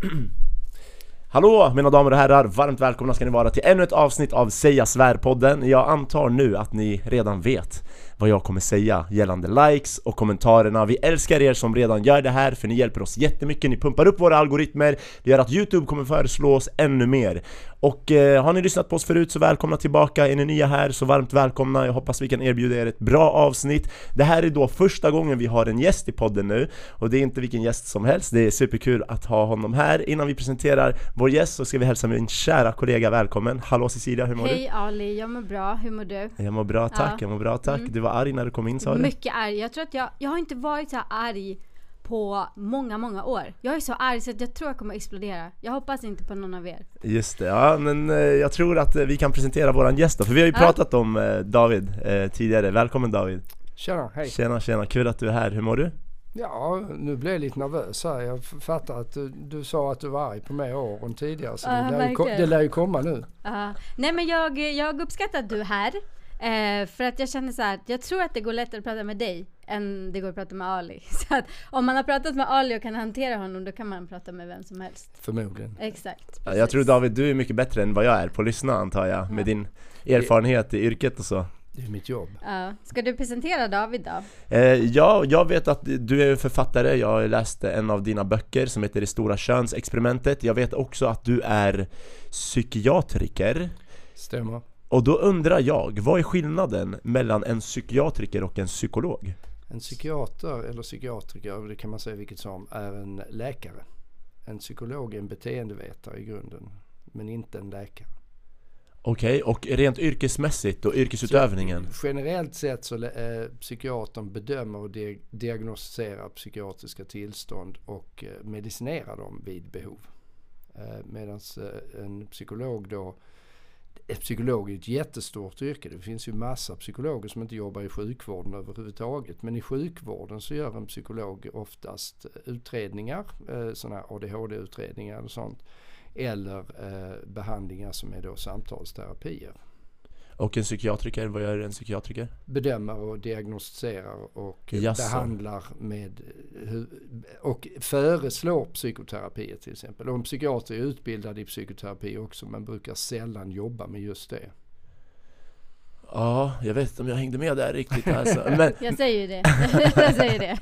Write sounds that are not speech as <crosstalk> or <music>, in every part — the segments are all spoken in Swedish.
<clears throat> Hallå mina damer och herrar, varmt välkomna ska ni vara till ännu ett avsnitt av Säga Svär-podden. Jag antar nu att ni redan vet vad jag kommer säga gällande likes och kommentarerna. Vi älskar er som redan gör det här för ni hjälper oss jättemycket, ni pumpar upp våra algoritmer. Det gör att Youtube kommer föreslå oss ännu mer. Och eh, har ni lyssnat på oss förut så välkomna tillbaka, är ni nya här så varmt välkomna. Jag hoppas vi kan erbjuda er ett bra avsnitt. Det här är då första gången vi har en gäst i podden nu. Och det är inte vilken gäst som helst, det är superkul att ha honom här. Innan vi presenterar vår gäst så ska vi hälsa min kära kollega välkommen. Hallå Cecilia, hur mår Hej du? Ali, jag mår bra. Hur mår du? Jag mår bra tack, Ja. jag mår bra tack. Mm. Du var arg när du kom in sa du? Mycket arg. Jag tror att jag, jag har inte varit så här arg på många, många år. Jag är så arg så att jag tror jag kommer explodera. Jag hoppas inte på någon av er. Just det, ja men eh, jag tror att eh, vi kan presentera våran gäst då, för vi har ju Ja. pratat om eh, David tidigare, välkommen David! Tjena, hej. Tjena tjena, kul att du är här, hur mår du? Ja, nu blev jag lite nervös här. Jag fattar att du, du sa att du var arg på mer år än tidigare. Så Ja, det, lär ju, det lär ju komma nu. Ja. nej men jag, jag uppskattar att du är här. Eh, för att jag känner så här, att jag tror att det går lättare att prata med dig än det går att prata med Ali. <laughs> Så att om man har pratat med Ali och kan hantera honom då kan man prata med vem som helst. Förmodligen. Exakt. Ja, Jag tror David, du är mycket bättre än vad jag är på att lyssna antar jag, med din erfarenhet i yrket och så Det är mitt jobb. Ja. Ska du presentera David då? eh, Ja, jag vet att du är författare, jag läste en av dina böcker som heter Det stora könsexperimentet Jag vet också att du är psykiatriker Stämmer. Och då undrar jag, vad är skillnaden mellan en psykiatriker och en psykolog? En psykiater eller psykiatriker, det kan man säga vilket som, är en läkare. En psykolog är en beteendevetare i grunden. Men inte en läkare. Okej, och rent yrkesmässigt och yrkesutövningen? Generellt sett så eh, psykiatern bedömer och di- diagnostiserar psykiatriska tillstånd och eh, medicinerar dem vid behov. Eh, Medan en psykolog då psykolog är ett jättestort yrke. Det finns ju massa psykologer som inte jobbar i sjukvården överhuvudtaget. Men i sjukvården så gör en psykolog oftast eh, utredningar, eh, sådana ADHD-utredningar och sånt. Eller eh, behandlingar som är då samtalsterapier. Och en psykiatriker, vad gör en psykiatriker? bedömer och diagnostiserar och Jaså. behandlar med hu- och föreslår psykoterapier till exempel. Och en psykiater är utbildad i psykoterapi också men brukar sällan jobba med just det. Ja, jag vet inte om jag hängde med där riktigt alltså. Men <laughs> Jag säger ju det. <laughs> jag säger det.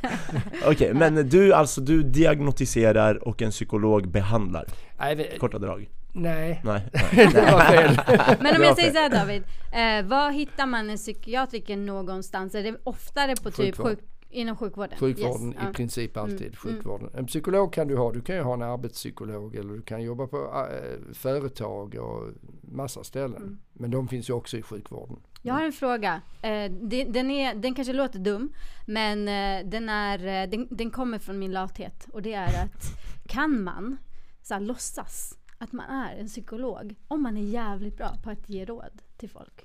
okej, men du alltså, du diagnostiserar och en psykolog behandlar? Nej, vi- Korta drag? Nej. Nej, <laughs> det var fel. <laughs> Men om jag säger så här David, eh, var hittar man en psykiatriker någonstans? Är det oftare på typ Sjukvård. sjuk, inom sjukvården? Sjukvården Yes, ja. i princip alltid. Mm, Sjukvården. En psykolog kan du ha. Du kan ju ha en arbetspsykolog eller du kan jobba på äh, företag och massa ställen. Mm. Men de finns ju också i sjukvården. Jag har en fråga. Eh, det- den, är, den kanske låter dum, men eh, den, är, den, den kommer från min lathet. Och det är att kan man så här, låtsas att man är en psykolog om man är jävligt bra på att ge råd till folk?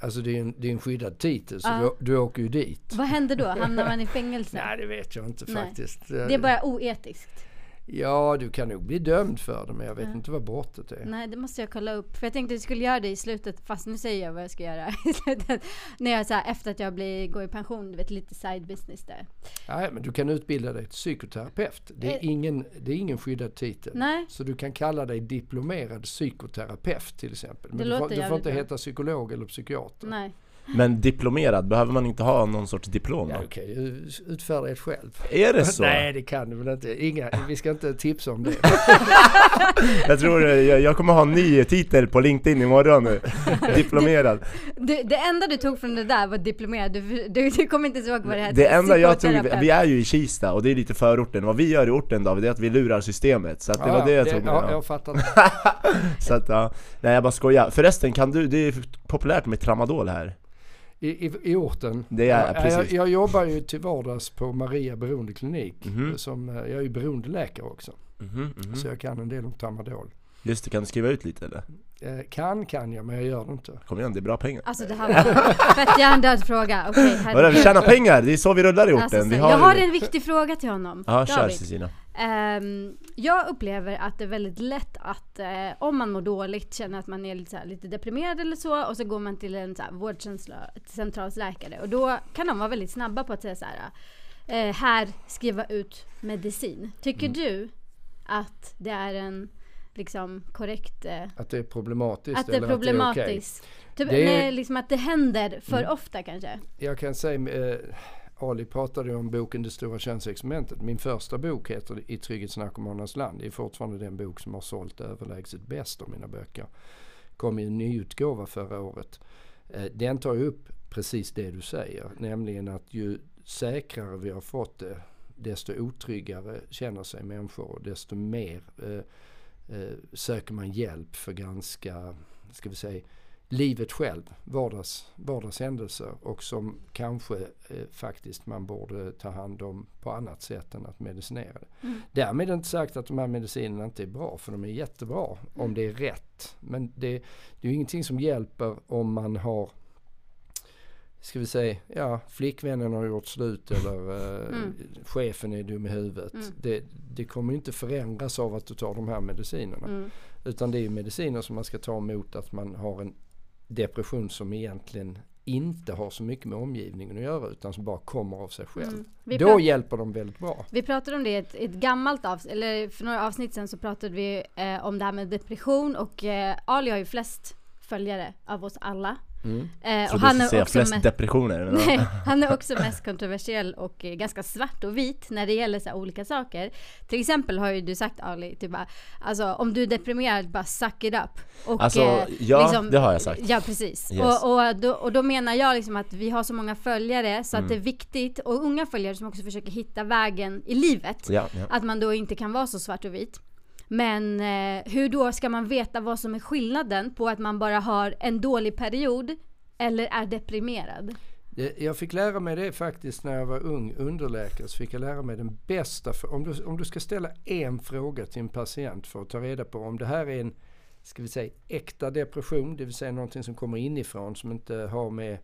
Alltså det är en, det är en skyddad titel så Ja. du, du åker ju dit. Vad händer då? <laughs> Hamnar man i fängelse? Nej det vet jag inte Nej. faktiskt. Det är bara oetiskt. Ja du kan nog bli dömd för det men jag vet Ja. inte vad brottet är. Nej, det måste jag kolla upp. För jag tänkte att jag skulle göra det i slutet, fast nu säger jag vad jag ska göra <laughs> i slutet. När jag så här, efter att jag blir, går i pension, du vet lite side business där. Nej men du kan utbilda dig till psykoterapeut. Det är Eh. ingen, det är ingen skyddad titel. Nej, Så du kan kalla dig diplomerad psykoterapeut till exempel. Men Det du får, du får inte bra. heta psykolog eller psykiater. nej. Men diplomerad, behöver man inte ha någon sorts diplom Ja, du kan ju utfärda ett själv. Är det så? <laughs> Nej det kan du väl inte. Inga, vi ska inte tipsa om det. <laughs> Jag tror eh, jag, jag kommer ha en ny titel på LinkedIn imorgon nu <laughs> Diplomerad Du, det enda du tog från det där var diplomerad, du, du, du kommer inte ihåg vad det hette? Det enda jag tog, vi är ju i Kista och det är lite förorten Vad vi gör i orten David, det är att vi lurar systemet Så att det var det jag tog med Ja, ja, jag fattar. Så att ja, nej jag bara skojar Förresten kan du, det är populärt med tramadol här I, i, I orten. Det är- precis. Jag, jag jobbar ju till vardags på Maria beroendeklinik. Mhm. Som, eh, jag är ju beroendeläkare också. Mhm, mhm. Så jag kan en del om tramadol. Just det, kan du skriva ut lite eller? Eh, kan kan jag men jag gör det inte. Kom igen, det är bra pengar Alltså det här var fett hjärndöd fråga, okej <laughs> Vadå, vi tjänar pengar, det är så vi rullar i orten Alltså, vi Jag har en viktig fråga till honom. Ja, kör. Cecilia Ehm, jag upplever att det är väldigt lätt att eh, om man mår dåligt, känner att man är lite, så här, lite deprimerad eller så och så går man till en vårdcentralsläkare och då kan de vara väldigt snabba på att säga så här, eh, här skriva ut medicin. Tycker Mm. du att det är en liksom korrekt eh, Att det är problematiskt att det är eller att det är problematiskt. Typ, Det är- nej, liksom att det händer för Mm. ofta kanske. Jag kan säga, eh, Ali pratade om boken Det stora könsexperimentet. Min första bok heter I trygghetsnarkomanernas land. Det är fortfarande den bok som har sålt överlägset bäst av mina böcker. Kom i en nyutgåva förra året. Eh, den tar upp precis det du säger, nämligen att ju säkrare vi har fått det, desto otryggare känner sig människor och desto mer eh, söker man hjälp för ganska, ska vi säga, livet själv, vardags, vardagshändelser och som kanske eh, faktiskt man borde ta hand om på annat sätt än att medicinera det. Mm. Därmed är det inte sagt att de här medicinerna inte är bra, för de är jättebra om det är rätt. Men det, det är ju ingenting som hjälper om man har Ska vi säga, ja flickvännen har gjort slut eller eh, Mm. chefen är dum i huvudet. Mm. Det, det kommer inte förändras av att du tar de här medicinerna. Mm. Utan det är mediciner som man ska ta emot att man har en depression som egentligen inte har så mycket med omgivningen att göra utan som bara kommer av sig själv. Mm. Då hjälper de väldigt bra. vi pratade om det i ett, ett gammalt avsnitt, eller för några avsnitt sedan så pratade vi eh, om det här med depression och eh, Ali har ju flest följare av oss alla. Mm. Eh, och han är säga också flest mest- depressioner? Nej, <laughs> han är också mest kontroversiell och eh, ganska svart och vit när det gäller så olika saker. Till exempel har ju du sagt Ali, typ bara, alltså om du är deprimerad, bara suck it up. Och, Alltså, eh, ja, det har jag sagt. Ja, precis. Yes. Och, och, då, och då menar jag liksom att vi har så många följare så att Mm. det är viktigt, och unga följare som också försöker hitta vägen i livet, Ja, ja. att man då inte kan vara så svart och vit. Men eh, hur då ska man veta vad som är skillnaden på att man bara har en dålig period eller är deprimerad? Jag fick lära mig det faktiskt när jag var ung underläkare. Så fick jag lära mig den bästa. Om du, om du ska ställa en fråga till en patient för att ta reda på om det här är en, ska vi säga, äkta depression. Det vill säga någonting som kommer inifrån som inte har med eh,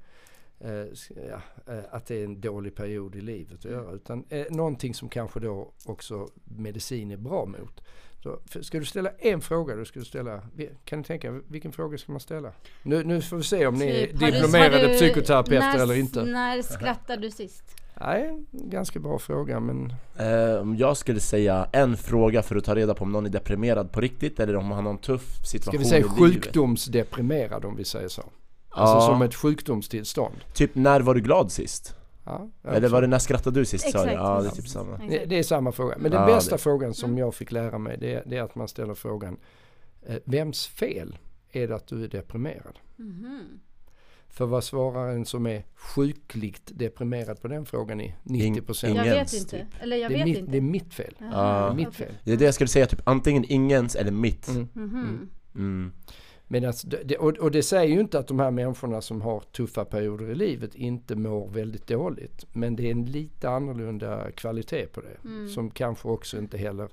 ja, eh, att det är en dålig period i livet att göra. Utan eh, någonting som kanske då också medicin är bra mot. Så, för, ska du ställa en fråga, då ska du ställa, vi- kan ni tänka vilken fråga ska man ställa? Nu, nu får vi se om ni är Typ, du- diplomerade psykoterapeuter när, eller inte. När skrattade du sist? Nej, ganska bra fråga men Eh, Om jag skulle säga en fråga för att ta reda på om någon är deprimerad på riktigt eller om han har en tuff ska situation vi säga i livet. sjukdomsdeprimerad om vi säger så. Alltså Ja, som ett sjukdomstillstånd. Typ när var du glad sist? Ja, Eller var det när skrattade du sist Exakt? Ja, det är typ samma det, det är samma fråga. Men den Ja, bästa det- frågan som Mm. jag fick lära mig det, är- det är att man ställer frågan eh, Vems fel är det att du är deprimerad? Mhm. För vad svarar en som är sjukligt deprimerad på den frågan i 90 procent? Jag vet inte. typ. Eller jag Det, är vet mitt- inte. det är mitt fel. Ja. Aha, Mitt okej. fel. Det är det jag skulle säga, typ antingen ingens eller mitt Mm. Mhm. mm. Men alltså, det, och, och det säger ju inte att de här människorna som har tuffa perioder i livet inte mår väldigt dåligt. Men det är en lite annorlunda kvalitet på det. Mm. Som kanske också inte heller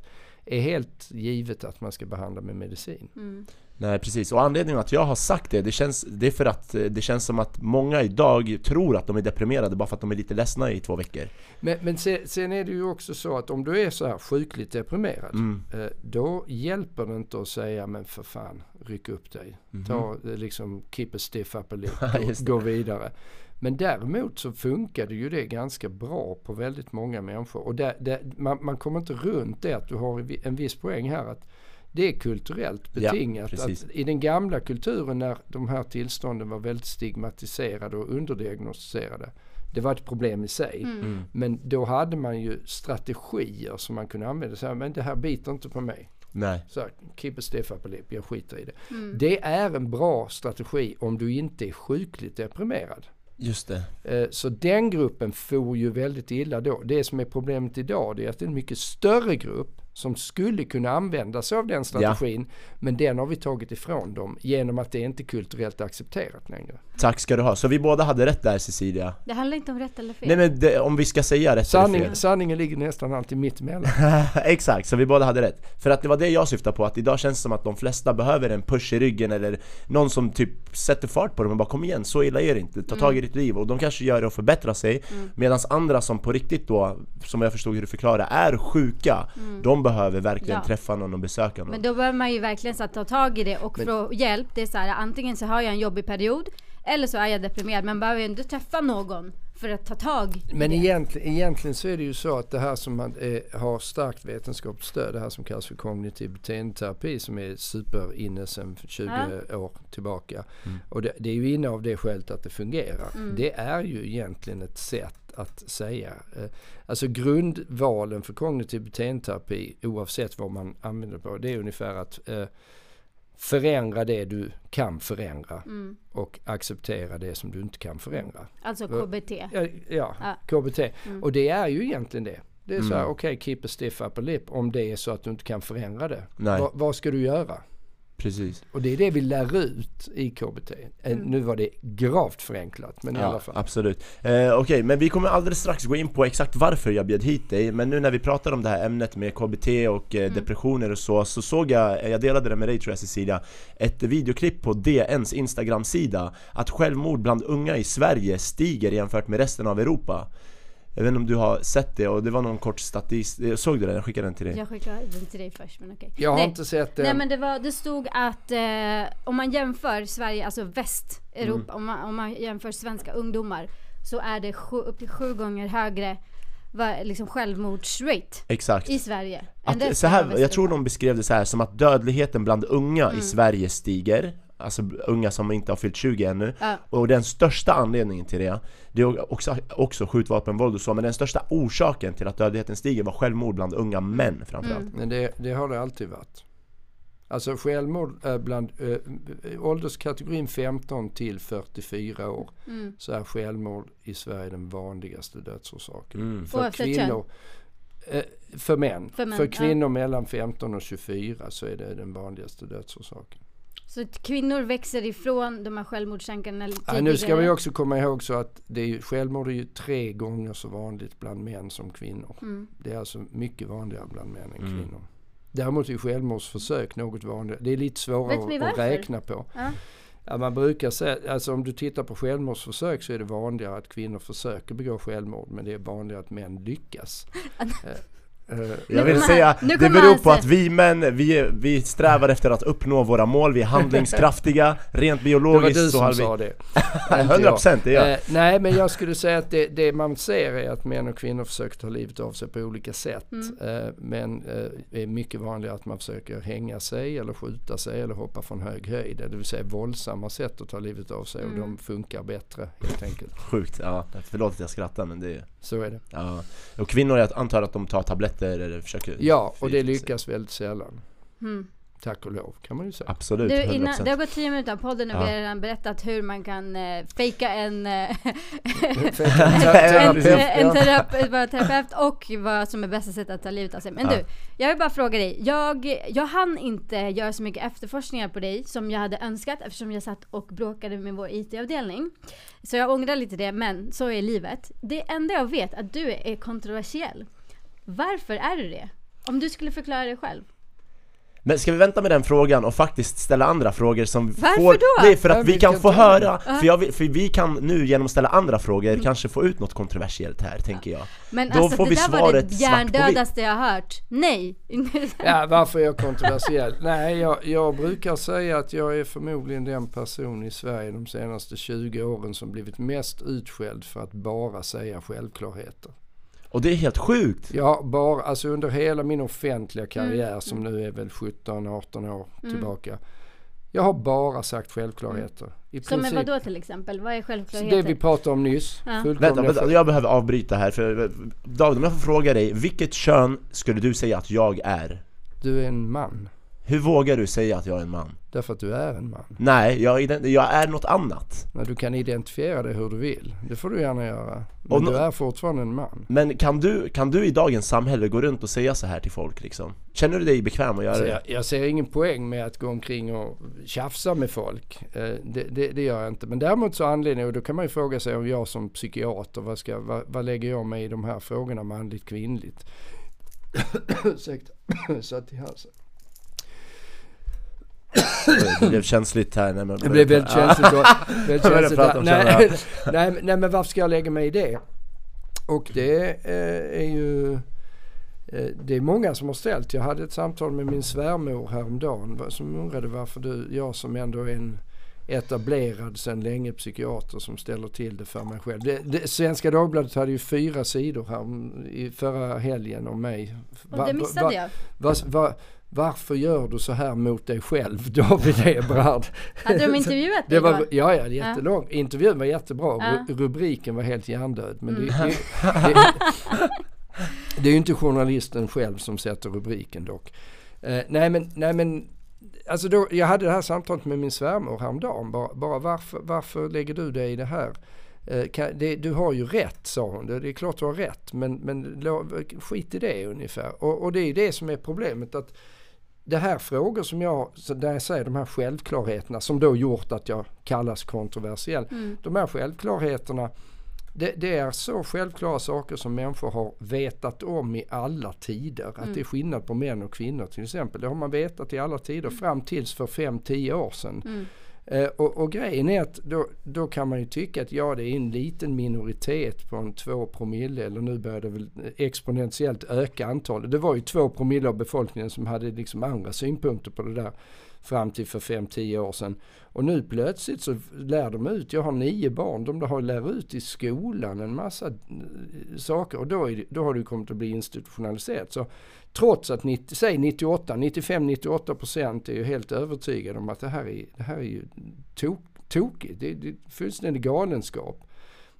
är helt givet att man ska behandla med medicin. Mm. Nej precis, och anledningen att jag har sagt det, det, känns, det är för att eh, det känns som att många idag tror att de är deprimerade bara för att de är lite ledsna i två veckor Men, men sen, sen är det ju också så att om du är så här sjukligt deprimerad. mm. eh, Då hjälper det inte att säga men för fan, ryck upp dig. Mhm. Ta eh, liksom keep a stiff upper lip <laughs> och det. gå vidare. Men däremot så funkar det ju det ganska bra på väldigt många människor. Och där, där, man, man kommer inte runt det att du har en viss poäng här att det är kulturellt Ja, betingat. att I den gamla kulturen när de här tillstånden var väldigt stigmatiserade och underdiagnostiserade. Det var ett problem i sig. Mm. Mm. Men då hade man ju strategier som man kunde använda. Så här, men det här biter inte på mig. Nej, Så här, keep a stiff upper lip, jag skiter i det. Mm. Det är en bra strategi om du inte är sjukligt deprimerad. just det Eh, Så den gruppen får ju väldigt illa då. Det som är problemet idag det är att det är en mycket större grupp som skulle kunna använda sig av den strategin. Men den har vi tagit ifrån dem genom att det inte är kulturellt accepterat längre. Tack ska du ha, så vi båda hade rätt där Cecilia Det handlar inte om rätt eller fel. Nej men det, om vi ska säga rätt Sanning, eller fel sanningen ligger nästan alltid mitt emellan. <laughs> Exakt, så vi båda hade rätt. För att det var det jag syftade på, att idag känns det som att de flesta behöver en push i ryggen eller någon som typ sätter fart på dem och bara kom igen, så illa är det inte, ta tag i ditt liv och de kanske gör det och förbättrar sig Mm. Medan andra som på riktigt då, som jag förstod hur du förklarade, är sjuka De behöver verkligen Mm. Ja. träffa någon och besöka någon Men då behöver man ju verkligen så att ta tag i det och Men- få hjälp. Det är så här, antingen så har jag en jobbig period eller så är jag deprimerad. Men behöver ju inte träffa någon för att ta tag i Men det. egentligen, egentligen så är det ju så att det här som man eh, har starkt vetenskapligt stöd, det här som kallas för kognitiv beteendeterapi som är superinne sedan 20 år tillbaka. Och det, det är ju inne av det skälet att det fungerar. Det är ju egentligen ett sätt att säga. Eh, alltså grundvalen för kognitiv beteendeterapi oavsett vad man använder på det är ungefär att eh, förändra det du kan förändra Mm. och acceptera det som du inte kan förändra. Alltså KBT. Ja, ja Ja. KBT. Mm. Och det är ju egentligen det. Det är så här, Mm. okej, keep a stiff upper lip om det är så att du inte kan förändra det. Nej. Va, vad ska du göra? Precis. Och det är det vi lär ut i KBT. Eh, Mm. Nu var det gravt förenklat, men i alla Ja, fall. absolut. Eh, Okej, men vi kommer alldeles strax gå in på exakt varför jag bjöd hit dig Men nu när vi pratar om det här ämnet med KBT och eh, depressioner och så Så såg jag, eh, jag delade det med dig tror jag Cecilia Ett videoklipp på DNs Instagram-sida Att självmord bland unga i Sverige stiger jämfört med resten av Europa Jag vet inte om du har sett det och det var någon kort statistik, såg du den? Jag skickade den till dig Jag skickar den till dig först men okej. Jag har Nej. inte sett Nej den. men det, var, det stod att eh, om man jämför Sverige, alltså Västeuropa, Mm. om, man, om man jämför svenska ungdomar så är det sju, upp till sju gånger högre va, liksom självmordsrate Exakt i Sverige. Att, så här, jag tror de beskrev det så här som att dödligheten bland unga Mm. i Sverige stiger Alltså unga som inte har fyllt 20 ännu Ja. Och den största anledningen till det Det är också, också skjutvapenvåld och så Men den största orsaken till att dödligheten stiger var självmord bland unga män framförallt Mm. Men det, det har det alltid varit. Alltså självmord eh, bland eh, ålderskategorin 15 till 44 år Mm. så är självmord i Sverige den vanligaste dödsorsaken. Mm. För Oavsett kvinnor, eh, för män. För män, för ja. kvinnor mellan 15 och 24 så är det den vanligaste dödsorsaken. Så att kvinnor växer ifrån de här självmordstankarna tidigare. Ja, nu ska vi också komma ihåg så att det är ju, självmord är ju tre gånger så vanligt bland män som kvinnor. Mm. Det är alltså mycket vanligare bland män än Mm. kvinnor. Däremot är självmordsförsök något vanligare. Det är lite svårare att, räkna på. Ja. Ja, man brukar säga, alltså om du tittar på självmordsförsök så är det vanligare att kvinnor försöker begå självmord men det är vanligare att män lyckas. <laughs> Eh, Jag vill säga, det beror på att vi män, vi, vi strävar efter att uppnå våra mål, vi är handlingskraftiga, <laughs> rent det var biologiskt du så som har vi... sa det. <laughs> 100% det är jag. Eh, nej men jag skulle säga att det, det man ser är att män och kvinnor försöker ta livet av sig på olika sätt. Mm. Eh, men det är mycket vanligare att man försöker hänga sig eller skjuta sig eller hoppa från hög höjd. Det vill säga våldsamma sätt att ta livet av sig och Mm. de funkar bättre helt enkelt. Sjukt, ja. Förlåt att jag skrattar men det är... Så är det. Ja. Och kvinnor, jag antar att de tar tabletter eller försöker... Ja och det förgifta sig. lyckas väldigt sällan. Mm. Tack och lov kan man ju säga. Absolut, Du, 100%. innan, det har gått 10 minuter av podden och Ja. vi har redan berättat hur man kan eh, fejka en, eh, <laughs> en terapeut- en vara terapeut och vad som är bästa sättet att ta livet av sig. Men Ja. du, jag vill bara fråga dig. Jag, jag hann inte göra så mycket efterforskningar på dig som jag hade önskat eftersom jag satt och bråkade med vår IT-avdelning. Så jag ångrar lite det, men så är livet. Det enda jag vet är att du är kontroversiell. Varför är du det? Om du skulle förklara dig själv. Men ska vi vänta med den frågan och faktiskt ställa andra frågor som Varför får... då? Nej, för att vi vi kan få höra, för, jag, för vi kan nu genom att ställa andra frågor kanske få ut något kontroversiellt här, tänker jag Men Då alltså får det vi där var det hjärndödaste jag har hört. Nej! <laughs> Ja, varför är jag kontroversiell? Nej, jag, jag brukar säga att jag är förmodligen den person i Sverige de senaste 20 åren som blivit mest utskälld för att bara säga självklarheter. Och det är helt sjukt! Har bara, alltså under hela min offentliga karriär Mm, som nu är väl 17-18 år tillbaka. Jag har bara sagt självklarheter. I Som med princip. vad då till exempel? Vad är Så självklaraheter? det vi pratade om nyss. Ja. Vänta, vänta, jag behöver avbryta här för David, om jag får fråga dig, vilket kön skulle du säga att jag är? Du är en man. Hur vågar du säga att jag är en man? Därför att du är en man. Nej, jag, jag är något annat Men du kan identifiera dig hur du vill. Det får du gärna göra. Men nå- du är fortfarande en man. Men kan du, kan du i dagens samhälle gå runt och säga så här till folk liksom? Känner du dig bekväm att göra Så det? jag, jag ser ingen poäng med att gå omkring och tjafsa med folk. Eh, det, det, det gör jag inte. Men däremot så anledning, och då kan man ju fråga sig om jag som psykiater, vad, ska, vad, vad lägger jag mig i de här frågorna manligt kvinnligt? <coughs> Ursäkta, <coughs> satt i halsen. <coughs> Det blev känsligt här när man Det blev väldigt känsligt. då. väldigt Jag känsligt där. nej, <laughs> nej, men- nej men varför ska jag lägga mig i det? Och det eh, är ju eh, det är många som har ställt. Jag hade ett samtal med min svärmor häromdagen va- som undrade varför du, jag som ändå är en etablerad sedan länge psykiater som ställer till det för mig själv. Det, det, Svenska Dagbladet hade ju fyra sidor här i förra helgen om mig. Och det missade jag. Va, va, varför gör du så här mot dig själv <laughs> David Ebrard? Hade de intervjuat <laughs> dig då? Ja, ja, jättelång. Ja. Intervjun var jättebra. Ja. Rubriken var helt hjärndöd. Men mm. det, det, det, <laughs> det är ju inte journalisten själv som sätter rubriken dock. Eh, nej men, nej men alltså då, jag hade det här samtalet med min svärmor häromdagen. Bara, bara varför, varför lägger du dig i det här? Eh, kan, det, du har ju rätt sa hon. Det, det är klart du har rätt men, men skit i det ungefär. Och, och det är det som är problemet. att det här frågor som jag, där jag säger de här självklarheterna som då gjort att jag kallas kontroversiell. Mm. De här självklarheterna det, det, är så självklara saker som människor har vetat om i alla tider. Att mm. det är skillnad på män och kvinnor till exempel. Det har man vetat i alla tider mm. fram tills för 5-10 år sedan. Eh, och, och, grejen är att då, då kan man ju tycka att ja det är en liten minoritet på en 2 promille eller nu börjar det väl exponentiellt öka antalet. Det var ju 2 promille av befolkningen som hade liksom andra synpunkter på det där fram till för 5-10 år sedan. Och nu plötsligt så lär de ut, jag har nio barn, de har lär ut i skolan en massa eh, saker och då, är, då har det kommit att bli institutionaliserat. Så trots att 90, säg 98, 95-98 procent är ju helt övertygade om att det här är, det här är ju tok, tokigt, det, det är fullständig galenskap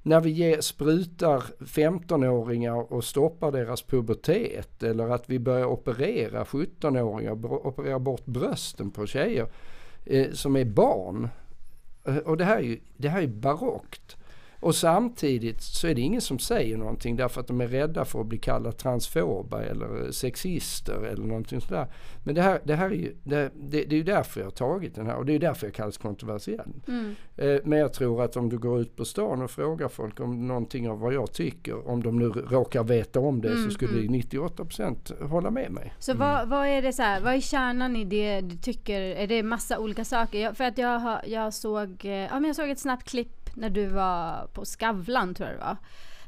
när vi ger, sprutar 15-åringar och stoppar deras pubertet eller att vi börjar operera 17-åringar, operera bort brösten på tjejer eh, som är barn. Eh, och det här är ju det här är barockt. Och samtidigt så är det ingen som säger någonting därför att de är rädda för att bli kallade transfoba eller sexister eller någonting sådär. Men det här, det här är ju, det, det, det är ju därför jag har tagit den här och det är därför jag kallas kontroversiell. Mm. Eh, men jag tror att om du går ut på stan och frågar folk om någonting av vad jag tycker, om de nu råkar veta om det mm, så skulle mm. 98% hålla med mig. Så mm. vad, vad, är det så här, vad är kärnan i det du tycker? Är det massa olika saker? Jag, för att jag, jag, såg, ja, men jag såg ett snabbt klipp när du var på Skavlan tror jag det var.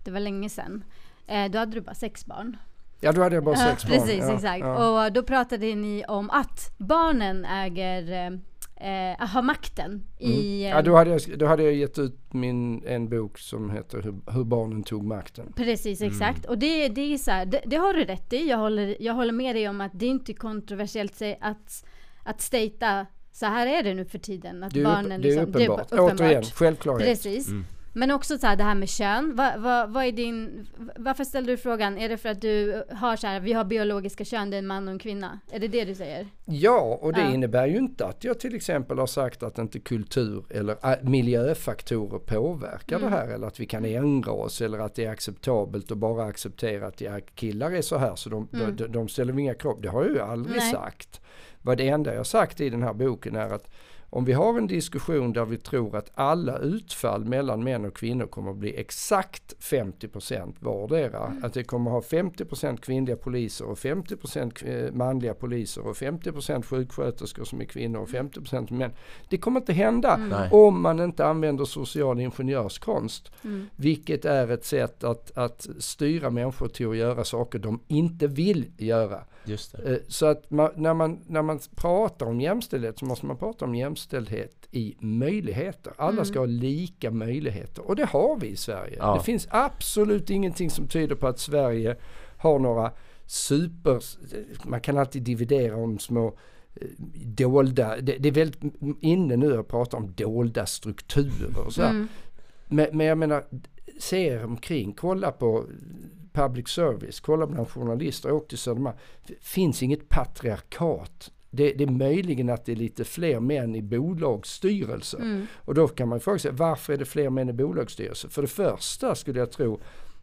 Det var länge sedan. Eh, då hade du bara sex barn. Ja, då hade jag bara sex barn. Precis, ja, exakt. Ja. Och då pratade ni om att barnen äger eh, har makten i... Mm. Ja, då hade, jag, då hade jag gett ut min, en bok som heter Hur, hur barnen tog makten. Precis, mm. exakt. Mm. Och det, det är så här, det, det, har du rätt i. Jag håller, jag håller med dig om att det är inte kontroversiellt att, att stata så här är det nu för tiden. Att det är, barnen det är liksom, uppenbart. Det är uppenbart. Återigen, självklarhet. Precis. Mm. Men också så här, det här med kön. Va, va, vad är din, varför ställer du frågan? Är det för att du har så här, vi har biologiska kön, det är en man och en kvinna? Är det det du säger? Ja, och det ja. innebär ju inte att jag till exempel har sagt att inte kultur eller äh, miljöfaktorer påverkar mm. det här. Eller att vi kan ändra oss eller att det är acceptabelt att bara acceptera att ja, killar är så här så de, mm. de, de ställer inga krav. Det har jag ju aldrig Nej. sagt. Vad det enda jag sagt i den här boken är att om vi har en diskussion där vi tror att alla utfall mellan män och kvinnor kommer att bli exakt 50% vardera. Mm. Att det kommer att ha 50% kvinnliga poliser och 50% manliga poliser och 50% sjuksköterskor som är kvinnor och 50% män. Det kommer inte hända mm. om man inte använder social ingenjörskonst. Mm. Vilket är ett sätt att, att styra människor till att göra saker de inte vill göra. Eh, så att man, när, man, när man pratar om jämställdhet så måste man prata om jämställdhet i möjligheter. Alla mm. ska ha lika möjligheter och det har vi i Sverige. Ja. Det finns absolut ingenting som tyder på att Sverige har några super, man kan alltid dividera om små eh, dolda, det, det är väldigt inne nu att prata om dolda strukturer och så mm. men, men jag menar, se er omkring, kolla på public service, kolla bland journalister, åk till Södermalm. Finns inget patriarkat. Det, det, är möjligen att det är lite fler män i bolagsstyrelser. Mm. Och då kan man fråga sig varför är det fler män i bolagsstyrelser? För det första skulle jag tro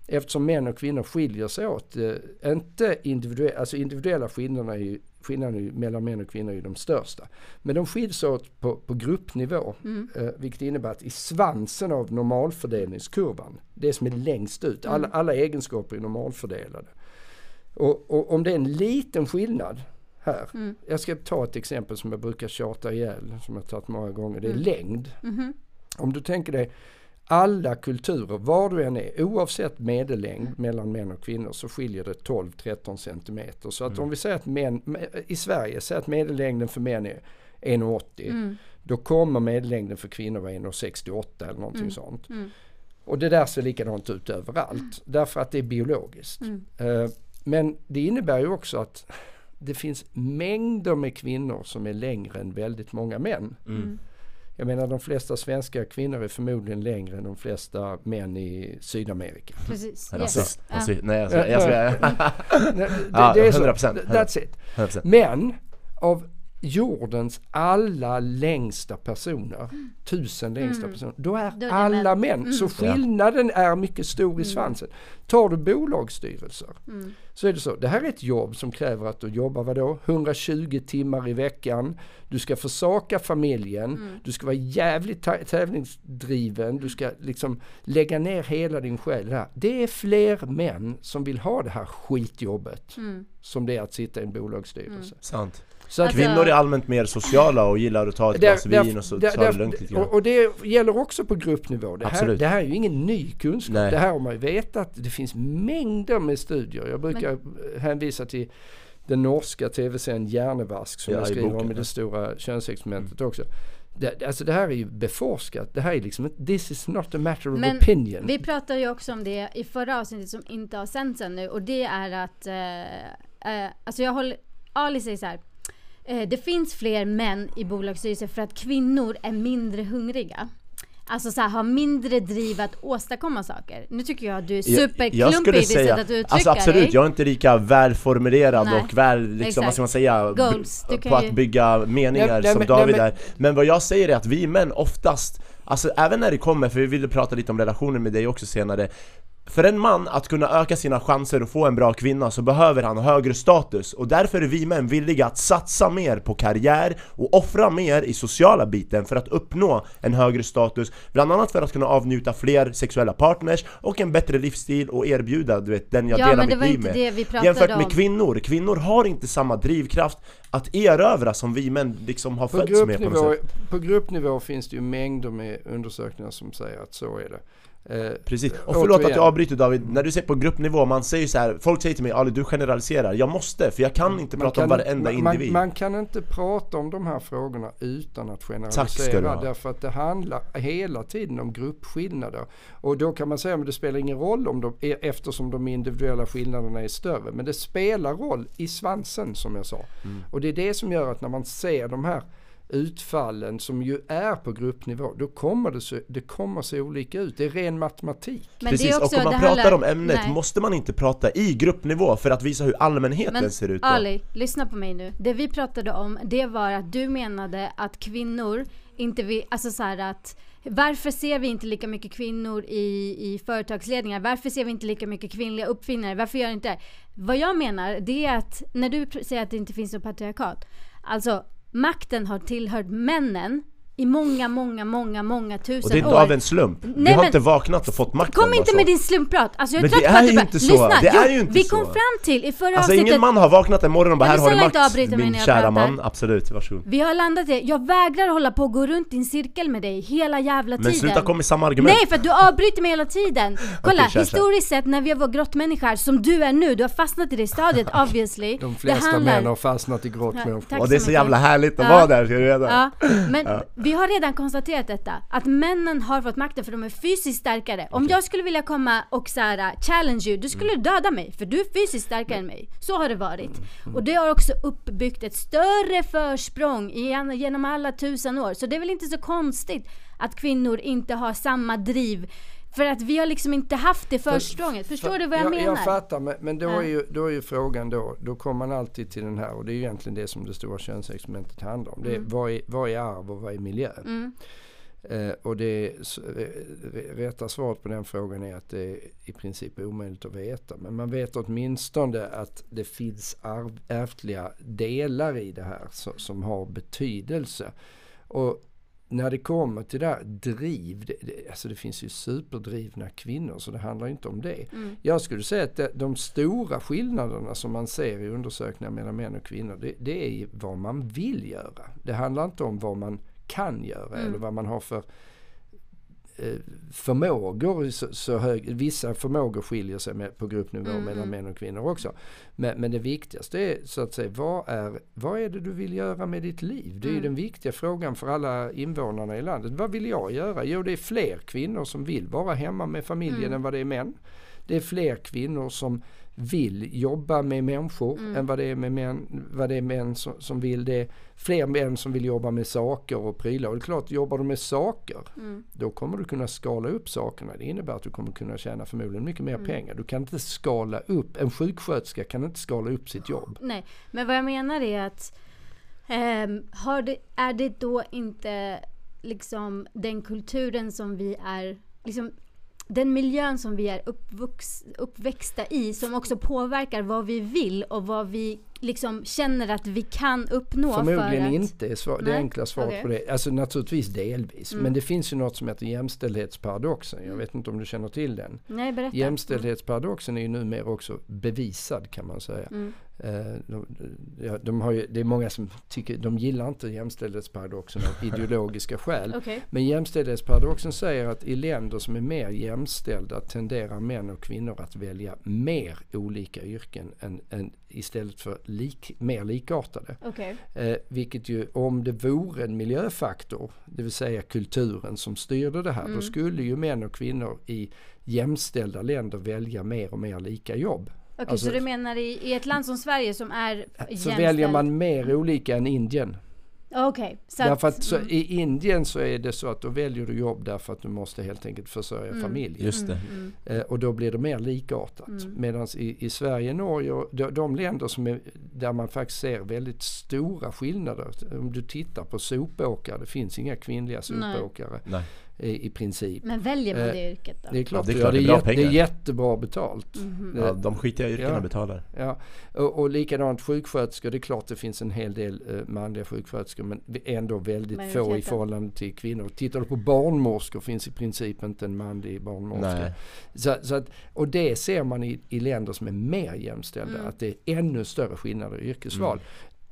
eftersom män och kvinnor skiljer sig åt. Eh, inte individuella, alltså individuella skillnaderna är ju skillnaden mellan män och kvinnor är de största. Men de skiljs åt på, på gruppnivå. Mm. Eh, vilket innebär att i svansen av normalfördelningskurvan, det som är längst ut, alla, mm. alla egenskaper är normalfördelade. Och, och, om det är en liten skillnad här. Mm. Jag ska ta ett exempel som jag brukar tjata ihjäl, som jag tagit många gånger. Det är mm. längd. -hmm. Om du tänker dig alla kulturer, var du än är, oavsett medellängd mellan män och kvinnor så skiljer det 12-13 centimeter. Så att mm. om vi säger att män, i Sverige, säger att medellängden för män är 1,80. Mm. då kommer medellängden för kvinnor vara 1,68 eller någonting Mm. sånt. Mm. Och det där ser likadant ut överallt därför att det är biologiskt. Mm. Eh, Men det innebär ju också att det finns mängder med kvinnor som är längre än väldigt många män. Jag menar de flesta svenska kvinnor är förmodligen längre än de flesta män i Sydamerika. Precis. Yes. Ja. Rasist. Nej jag ska, jag ska, <laughs> det, Ja, det är så. 100%, That's it. 100%. Men av jordens alla längsta personer, tusen längsta Mm. personer, då är, Då är alla män. män. Mm. Så skillnaden är mycket stor i Mm. svansen. Tar du bolagsstyrelser Mm. så är det så. Det här är ett jobb som kräver att du jobbar vadå? 120 timmar i veckan. Du ska försaka familjen. Mm. Du ska vara jävligt tävlingsdriven. Du ska liksom lägga ner hela din själ här. Det är fler män som vill ha det här skitjobbet Mm. som det är att sitta i en bolagsstyrelse. Sant. Så att Alltså- Kvinnor är allmänt mer sociala och gillar att ta ett där- glas där- vin och så där- tar det lugnt lite grann. och, och det gäller också på gruppnivå. Det här, det här är ju ingen ny kunskap. Nej. Det här har man ju vetat. Det finns mängder med studier. Jag brukar hänvisa till den norska tv-serien Hjärnevask som Ja, jag skriver om i det stora könsexperimentet också. Det, alltså det här är ju beforskat. Det här är liksom this is not a matter of Men opinion. Vi pratade ju också om det i förra avsnittet som inte har sänts ännu och det är att, eh, eh, alltså jag håller, Ali säger så här. Eh, det finns fler män i bolagsstyrelser för att kvinnor är mindre hungriga. Alltså så här, har mindre driv att åstadkomma saker. Nu tycker jag att du är Jag- superklumpig jag i skulle sätt säga, att uttrycka alltså absolut, dig. jag är inte lika välformulerad Nej. och väl, liksom, Exakt. vad ska man säga, Goals, du kan på ju- att bygga meningar Nej, nej, som men- David är. Men vad jag säger är att vi män oftast, alltså även när det kommer, för vi ville prata lite om relationer med dig också senare för en man att kunna öka sina chanser och få en bra kvinna så behöver han högre status. Och därför är vi män villiga att satsa mer på karriär och offra mer i sociala biten för att uppnå en högre status. Bland annat för att kunna avnjuta fler sexuella partners och en bättre livsstil och erbjuda du vet, den jag Ja delar men det mitt var liv inte med. det vi pratade Jämfört om. med kvinnor, kvinnor har inte samma drivkraft att erövra som vi män liksom har På fötts med på något gruppnivå, sätt. på gruppnivå finns det ju mängder med undersökningar som säger att så är det. Eh, Precis, och förlåt att återigen. jag avbryter David, när du säger på gruppnivå, man säger så här, folk säger till mig Ali du generaliserar, jag måste för jag kan inte Man prata om kan- varenda man, individ Man, man kan inte prata om de här frågorna utan att generalisera. Därför att det handlar hela tiden om gruppskillnader. Och då kan man säga att det spelar ingen roll om de, e- eftersom de individuella skillnaderna är större. Men det spelar roll i svansen som jag sa. Mm. Och det är det som gör att när man ser de här utfallen som ju är på gruppnivå, då kommer det, se, det kommer se olika ut. Det är ren matematik. Men Precis, det är också, och om man pratar handlar- om ämnet nej. måste man inte prata i gruppnivå för att visa hur allmänheten Men ser ut då. Ali, lyssna på mig nu. Det vi pratade om, det var att du menade att kvinnor inte vill, alltså så här att varför ser vi inte lika mycket kvinnor i, i företagsledningar? Varför ser vi inte lika mycket kvinnliga uppfinnare? Varför gör inte det? Vad jag menar, det är att när du säger att det inte finns något patriarkat. Alltså, makten har tillhört männen i många, många, många, många tusen år. Och det är inte av en slump, vi Nej, har men- inte vaknat och fått makten Kom inte så. med din slumprat! Alltså jag är Men trött det är ju inte så. lyssna! Det är jo, ju inte vi så. kom fram till i förra Alltså avsnittet ingen man har vaknat en morgon och bara här har du makt min kära pratar? man, absolut, varsågod Vi har landat i, jag vägrar hålla på och gå runt i en cirkel med dig hela jävla tiden. Men sluta komma med samma argument Nej för att du avbryter mig hela tiden! <laughs> Kolla, kör. historiskt sett när vi var grottmänniskor som du är nu, du har fastnat i det stadiet <laughs> obviously. De flesta handlar... män har fastnat i grått Ja, människor. tack Och det är så jävla härligt att vara där, ska du veta Ja, men vi har redan konstaterat detta, att männen har fått makten för de är fysiskt starkare. Om jag skulle vilja komma och så här, uh, challenge you, du skulle Mm. döda mig för du är fysiskt starkare än mig. Så har det varit. Och det har också uppbyggt ett större försprång genom alla tusen år. Så det är väl inte så konstigt att kvinnor inte har samma driv. För att vi har liksom inte haft det försprånget. Förstår du vad jag, menar? Jag fattar, men, men då, är ju, då är ju frågan då, då kommer man alltid till den här och det är ju egentligen det som det stora könsexperimentet handlar om. Det är, vad, är, vad är arv och vad är miljö? Mm. Eh, och det rätta svaret på den frågan är att det är i princip omöjligt att veta. Men man vet åtminstone att det finns arv, ärftliga delar i det här som, som har betydelse. Och när det kommer till det här driv, det, det, alltså det finns ju superdrivna kvinnor så det handlar inte om det. Mm. Jag skulle säga att det, de stora skillnaderna som man ser i undersökningar mellan män och kvinnor det, det är vad man vill göra. Det handlar inte om vad man kan göra Mm. eller vad man har för förmågor så, så hög, vissa förmågor skiljer sig med, på gruppnivå Mm, mellan män och kvinnor också. Men, men det viktigaste är så att säga, vad är, vad är det du vill göra med ditt liv? Det är Mm. den viktiga frågan för alla invånarna i landet. Vad vill jag göra? Jo, det är fler kvinnor som vill vara hemma med familjen Mm. än vad det är män. Det är fler kvinnor som vill jobba med människor Mm. än vad det är med män, vad det är män som, som vill det. Fler män som vill jobba med saker och prylar. Och det är klart, jobbar du med saker Mm. då kommer du kunna skala upp sakerna. Det innebär att du kommer kunna tjäna förmodligen mycket mer Mm. pengar. Du kan inte skala upp, en sjuksköterska kan inte skala upp sitt jobb. Nej, men vad jag menar är att har det, är det då inte liksom den kulturen som vi är, liksom den miljön som vi är uppvux, uppväxta i som också påverkar vad vi vill och vad vi liksom känner att vi kan uppnå Förmodligen för att... inte är svar, det enkla svaret okej. på det. Alltså naturligtvis delvis. Mm. Men det finns ju något som heter jämställdhetsparadoxen. Jag vet inte om du känner till den. Nej, berätta. Jämställdhetsparadoxen är ju numera också bevisad kan man säga. Mm. Eh, De, de har ju, det är många som tycker, de gillar inte jämställdhetsparadoxen av <laughs> ideologiska skäl. Okej. Men jämställdhetsparadoxen säger att i länder som är mer jämställda tenderar män och kvinnor att välja mer olika yrken än, än istället för lik, mer likartade. Okej. Eh, vilket ju om det vore en miljöfaktor, det vill säga kulturen som styrde det här, Mm. då skulle ju män och kvinnor i jämställda länder välja mer och mer lika jobb. Okej, Alltså- så du menar i, i ett land som Sverige som är Så jämställt? väljer man mer olika än Indien. Okej, så Därför att... att så, mm. i Indien så är det så att då väljer du jobb därför att du måste helt enkelt försörja Mm. familjen. Just det. Mm, Eh, och då blir det mer likartat. Mm. Medan i, i Sverige, Norge och de, de länder som är, där man faktiskt ser väldigt stora skillnader. Om du tittar på sopåkare, det finns inga kvinnliga Nej. sopåkare Nej. I, i princip. Men väljer man Eh, det yrket då? Det är klart, det är det, klart, det, det är jätte, det är jättebra betalt. Mhm. Ja, de skitiga yrkena Ja. betalar. Ja, och, och likadant sjuksköterskor. Det är klart det finns en hel del eh, manliga sjuksköterskor men ändå väldigt få i förhållande till kvinnor. Tittar du på barnmorskor finns i princip inte en manlig barnmorska. Nej. Så, så att, och det ser man i, i länder som är mer jämställda, Mm. att det är ännu större skillnader i yrkesval.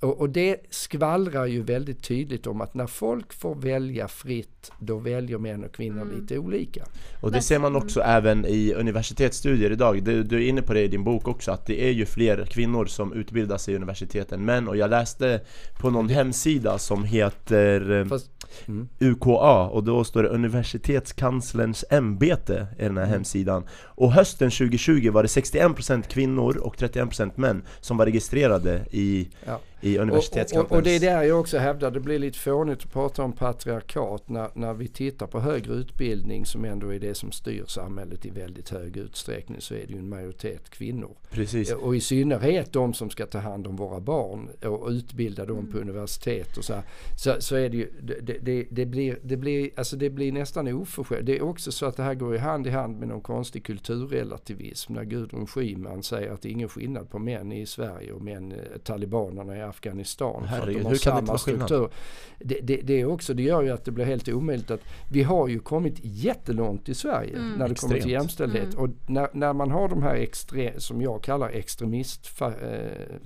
Och, och det skvallrar ju väldigt tydligt om att när folk får välja fritt, då väljer män och kvinnor Mm. lite olika. Och det ser man också även i universitetsstudier idag. Du, du är inne på det i din bok också, att det är ju fler kvinnor som utbildar sig i universitet än män. Och jag läste på någon hemsida som heter eh, Fast, mm. UKA och då står det Universitetskanslerns ämbete i den här Mm. hemsidan. Och hösten 2020 var det 61% kvinnor och 31% män som var registrerade i, Ja. i Och, och, universitetskanslerns... och, och det är där jag också hävdar, det blir lite fånigt att prata om patriarkat när, när vi tittar på högre utbildning som ändå är det som styr samhället i väldigt hög utsträckning så är det ju en majoritet kvinnor. Precis. Och i synnerhet de som ska ta hand om våra barn och utbilda dem på universitet och så, här, så, så är det ju, det, det, det, blir, det, blir, alltså det blir nästan oförskämt. Det är också så att det här går i hand i hand med någon konstig kulturrelativism när Gudrun Schyman säger att det är ingen skillnad på män i Sverige och män, eh, talibanerna i Afghanistan. för att Herregud, de har hur kan det inte samma struktur. Det, det, det, är också, det gör ju att det blir helt omöjligt att vi har ju kommit jättelångt i Sverige Mm. när det kommer till Extremt. jämställdhet. Mm. Och när, när man har de här extre, som jag kallar extremist, fa, eh,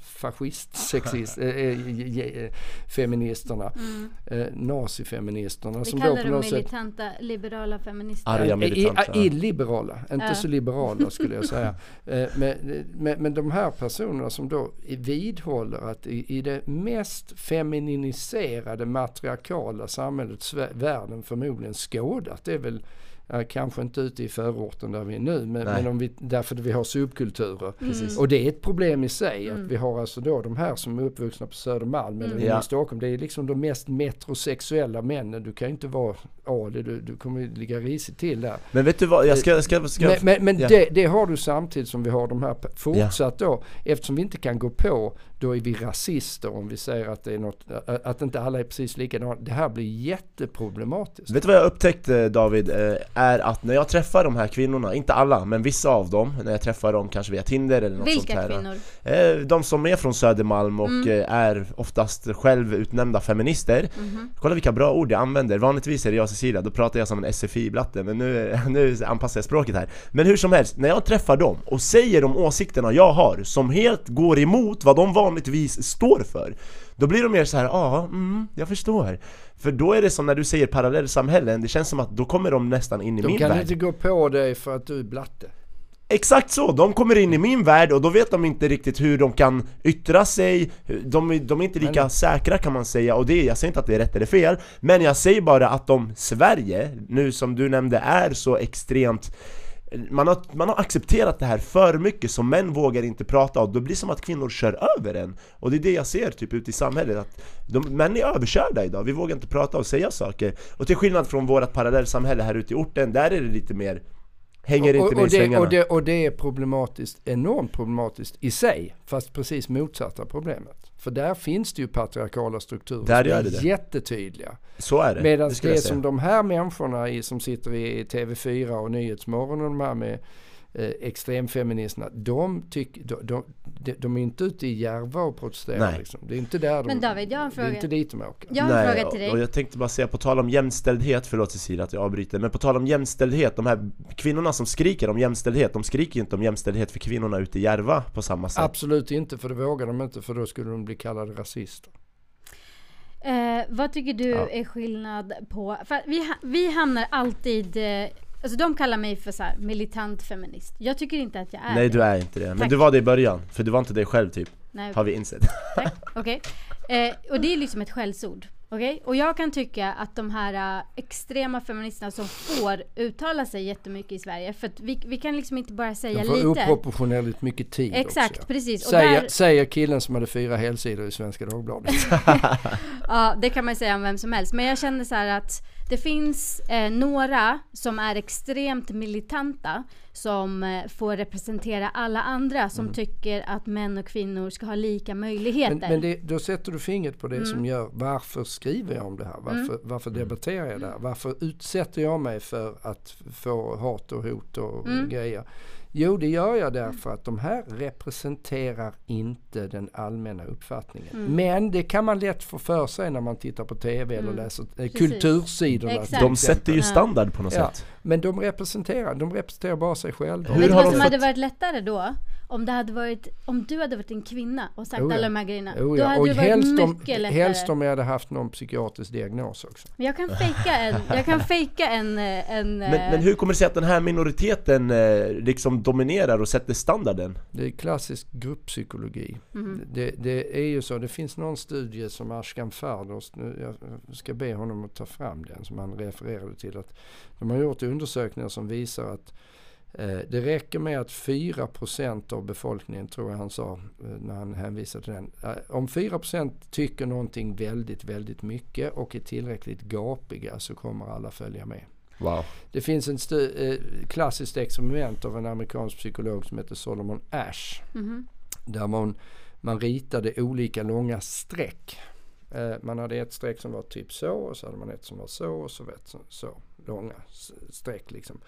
fascist, sexist, <laughs> eh, eh, eh, feministerna, Mm. Nazifeministerna Vi som kallar dem något sätt militanta liberala feminister. Arga i- militanta. i- Illiberala, inte Ja. så liberala skulle jag säga. <laughs> Eh, Men, men, men de här personerna som då vidhåller att i, i det mest femininiserade matriarkala samhället världen förmodligen skådat, det är väl kanske inte ute i förorten där vi är nu, men, men om vi, därför att vi har subkulturer. Precis. Och det är ett problem i sig Mm. att vi har alltså då de här som är uppvuxna på Södermalm eller Mm. Ja. i Stockholm. Det är liksom de mest metrosexuella männen. Du kan ju inte vara adlig, du, du kommer ju ligga risigt till där. Men vet du vad, jag ska... ska, ska Men, men, men ja. det, det har du samtidigt som vi har de här fortsatt då. Eftersom vi inte kan gå på, då är vi rasister om vi säger att det är något, att inte alla är precis likadana. Det här blir jätteproblematiskt. Vet du vad jag upptäckte David? Eh, Är att när jag träffar de här kvinnorna, inte alla, men vissa av dem När jag träffar dem kanske via Tinder eller något sånt Vilka här kvinnor? eh, De som är från Södermalm och Mm. eh, är oftast självutnämnda feminister Mhm. Kolla vilka bra ord jag använder, vanligtvis är det jag och Cecilia, då pratar jag som en SFI-blatte Men nu, <laughs> nu anpassar jag språket här Men hur som helst, när jag träffar dem och säger de åsikterna jag har Som helt går emot vad de vanligtvis står för Då blir de mer så här, ja, mm, jag förstår För då är det som när du säger parallellsamhällen, det känns som att då kommer de nästan in i De min kan värld inte gå på dig för att du är blatte. Exakt så! De kommer in i min värld och då vet de inte riktigt hur de kan yttra sig De, är- de är inte lika Men- säkra kan man säga och det, jag säger inte att det är rätt eller fel Men jag säger bara att om Sverige, nu som du nämnde, är så extremt man har, man har accepterat det här för mycket så män vågar inte prata och då blir det som att kvinnor kör över en. Och det är det jag ser typ ute i samhället att de, Män är överkörda idag, vi vågar inte prata och säga saker. Och till skillnad från vårt parallellsamhälle här ute i orten, där är det lite mer Hänger inte och, med och, i det, svängarna och, det, och det är problematiskt, enormt problematiskt i sig, fast precis motsatta problemet. För där finns det ju patriarkala strukturer Där som är det jättetydliga. Så är det, Medan det det, som de här människorna i, som sitter i TV4 och Nyhetsmorgon och de här med eh, extremfeministerna, de, tyck, de, de, de, de är inte ute i Järva och protesterar. Nej. Liksom. Det är inte där de, Men David, jag har en det är fråga. inte dit de åker. Jag har en fråga till och- och dig. jag tänkte bara säga, på tal om jämställdhet, förlåt Cecilia att jag avbryter Men på tal om jämställdhet, de här kvinnorna som skriker om jämställdhet De skriker ju inte om jämställdhet för kvinnorna ute i Järva på samma sätt Absolut inte, för det vågar de inte, för då skulle de bli kallade rasister. Eh, vad tycker du Ja. är skillnad på, för vi, vi hamnar alltid, eh, alltså de kallar mig för så här, militant feminist. Jag tycker inte att jag är Nej det. du är inte det, men Tack. du var det i början, för du var inte dig själv typ, Nej, har vi insett <laughs> tack. Okej. Eh, och det är liksom ett skällsord. Okej? Och jag kan tycka att de här eh, extrema feministerna som får uttala sig jättemycket i Sverige, för att vi, vi kan liksom inte bara säga De får lite. oproportionerligt mycket tid Exakt, också. precis. Och Säger, där, säger killen som hade fyra helsidor i Svenska Dagbladet. <laughs> Ja, det kan man säga om vem som helst. Men jag känner så här att det finns eh, några som är extremt militanta som eh, får representera alla andra som tycker att män och kvinnor ska ha lika möjligheter. Men, men det, då sätter du fingret på det Mm. som gör varför skriver jag om det här? Varför, varför debatterar jag det här? Varför utsätter jag mig för att få hat och hot och Mm. grejer? Jo, det gör jag därför att de här representerar inte den allmänna uppfattningen. Mm. Men det kan man lätt få för sig när man tittar på TV eller läser eh, kultursidorna. Exakt. De sätter ju standard på något Ja, sätt men de representerar, de representerar bara sig själva. Hur Vet du har vad de som fått- hade varit lättare då? Om, det hade varit, om du hade varit en kvinna och sagt Oh ja. alla de här grejerna. Då ja. hade Och det varit om, mycket lättare. helst om jag hade haft någon psykiatrisk diagnos också. Men jag kan fejka en, jag kan fejka en, en men, eh, men hur kommer det sig att den här minoriteten eh, liksom dominerar och sätter standarden? Det är klassisk grupppsykologi. Mhm. Det, det är ju så, det finns någon studie som Ashkan Farders, nu jag ska be honom att ta fram den, som han refererade till. att De har gjort undersökningar som visar att det räcker med att 4% av befolkningen, tror jag han sa eh, när han hänvisade till den. Eh, om 4% tycker någonting väldigt, väldigt mycket och är tillräckligt gapiga så kommer alla följa med. Wow Det finns ett eh, klassiskt experiment av en amerikansk psykolog som heter Solomon Ash. mhm. Där man, man ritade olika långa streck. Eh, man hade ett streck som var typ så och så hade man ett som var så och så ett som så. Långa streck liksom.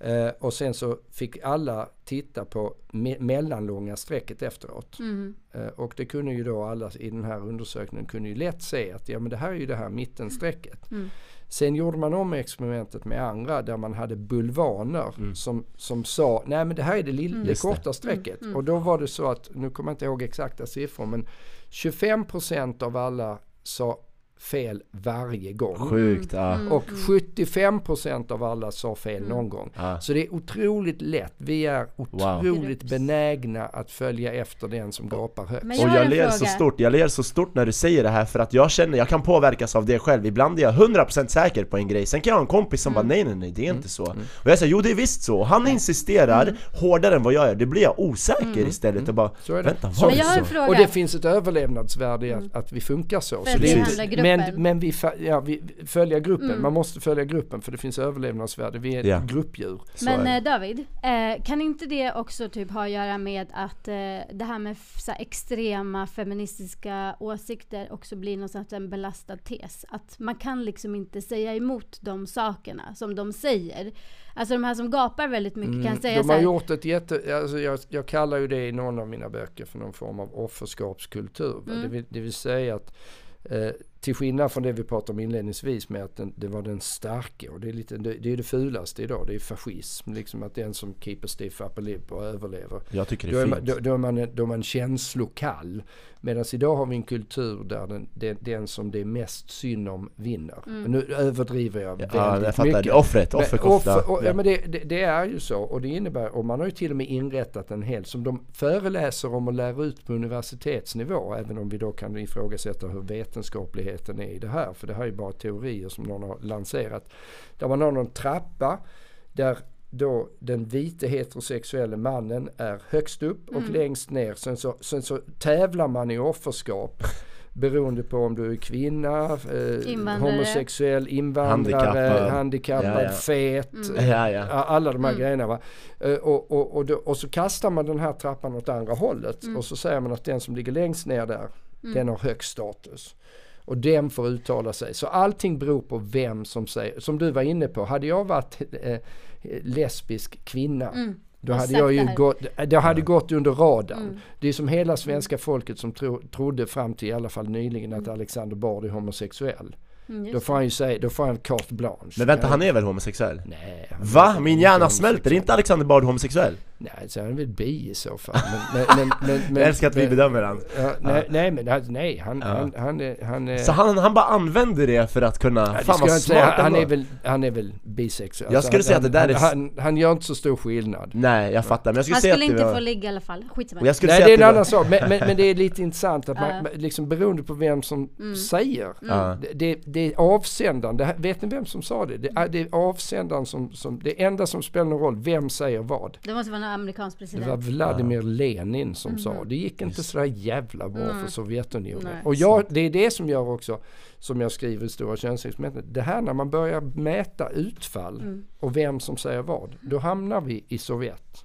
Eh, och sen så fick alla titta på me- mellanlånga strecket efteråt. Mhm. Eh, och det kunde ju då alla i den här undersökningen kunde ju lätt se att ja men det här är ju det här mittenstrecket. Mm. Sen gjorde man om experimentet med andra där man hade bulvaner som, som sa nej men det här är det, lilla, det. korta strecket. Och då var det så att, nu kommer jag inte ihåg exakta siffror men 25% av alla sa fel varje gång. Sjukt, ja. Mm. Och 75% av alla sa fel någon gång. Ja. Så det är otroligt lätt. Vi är otroligt Grupps. benägna att följa efter den som gapar högst. Men Och jag ler fråga. så stort, jag ler så stort när du säger det här för att jag känner, jag kan påverkas av det själv Ibland är jag 100% säker på en grej, sen kan jag ha en kompis som bara nej nej nej det är inte så Och jag säger jo det är visst så, och han insisterar hårdare än vad jag gör, det blir jag osäker istället och bara Så är det. Vänta, Så- var Men det jag har en så? fråga. Och det finns ett överlevnadsvärde i att, att vi funkar så. För så det är inte-. Men, men vi, ja, vi följer gruppen, Mm. man måste följa gruppen för det finns överlevnadsvärde. Vi är ett Ja. gruppdjur. Så Men är eh, David, eh, kan inte det också typ ha att göra med att eh, det här med så här, extrema feministiska åsikter också blir någon sorts en belastad tes? Att man kan liksom inte säga emot de sakerna som de säger. Alltså de här som gapar väldigt mycket kan Mm, säga de så har här, gjort ett jätte, alltså jag, jag kallar ju det i någon av mina böcker för någon form av offerskapskultur. Mm. Det, vill, det vill säga att eh, till skillnad från det vi pratade om inledningsvis med att den, det var den starke och det är, lite, det, det är det fulaste idag, det är fascism. Liksom att den som keep a stiff upper lip och överlever. Jag tycker det Då är är, man, då, då, är man, då är man känslokall. Medan idag har vi en kultur där den, den, den som det är mest synd om vinner. Mm. Nu överdriver jag Ja, väldigt jag fattar. mycket. Det är offret, Men offerkofta. offer- och, ja, Ja. men det, det, det är ju så och det innebär, och man har ju till och med inrättat en hel, som de föreläser om och lär ut på universitetsnivå, även om vi då kan ifrågasätta hur vetenskapligheten är i det här, för det här är ju bara teorier som någon har lanserat. Där man har någon trappa där då den vite heterosexuelle mannen är högst upp och längst ner. Sen så, sen så tävlar man i offerskap beroende på om du är kvinna, eh, Invandrare. homosexuell, invandrare, Handikappad. handikappad, Ja, ja. fet. Ja, ja. Ja, Alla de här Mm. grejerna. Va? Eh, Och, och, och, då, och så kastar man den här trappan åt andra hållet Mm. och så säger man att den som ligger längst ner där, den har högst status. Och den får uttala sig. Så allting beror på vem som säger, som du var inne på, hade jag varit eh, lesbisk kvinna Mm. då hade jag ju det gått, det hade gått under radarn. Mm. Det är som hela svenska folket som tro, trodde fram till i alla fall nyligen att Alexander Bard är homosexuell. Mm, Då får han ju säga, då får han carte blanche. Men vänta, han är väl homosexuell? Nej. han Va? Min inte hjärna smälter, är inte Alexander Bard homosexuell? Nej, så han är väl bi i så fall. Men, men, men, men, men, <laughs> Jag älskar att vi bedömer han. Ja, nej, nej, men han- nej, han, Ja. han, han, han är... Så han, han bara använder det för att kunna, Ja, fan vad inte säga. smart han, är väl, han är väl bisexuell. Jag skulle han, säga att det där han, är- Han, han gör inte så stor skillnad. Nej, jag fattar, men jag skulle Han säga skulle att det inte var... få ligga i alla fall. Skitsamma. skulle Nej, det är en annan sak. Men, det är lite intressant att man, <laughs> liksom beroende på vem som Mm. säger. Det, det, det är avsändaren, det vet ni vem som sa det? Det är, det är avsändaren som, som, det enda som spelar någon roll, vem säger vad? Det måste vara en amerikansk Det president. var Vladimir Lenin som sa Mhm. det gick inte sådär jävla bra Nej. för Sovjetunionen. Nej. Och jag, det är det som gör också, som jag skriver i Stora könsexperimentet, det här när man börjar mäta utfall Mm. och vem som säger vad, då hamnar vi i Sovjet.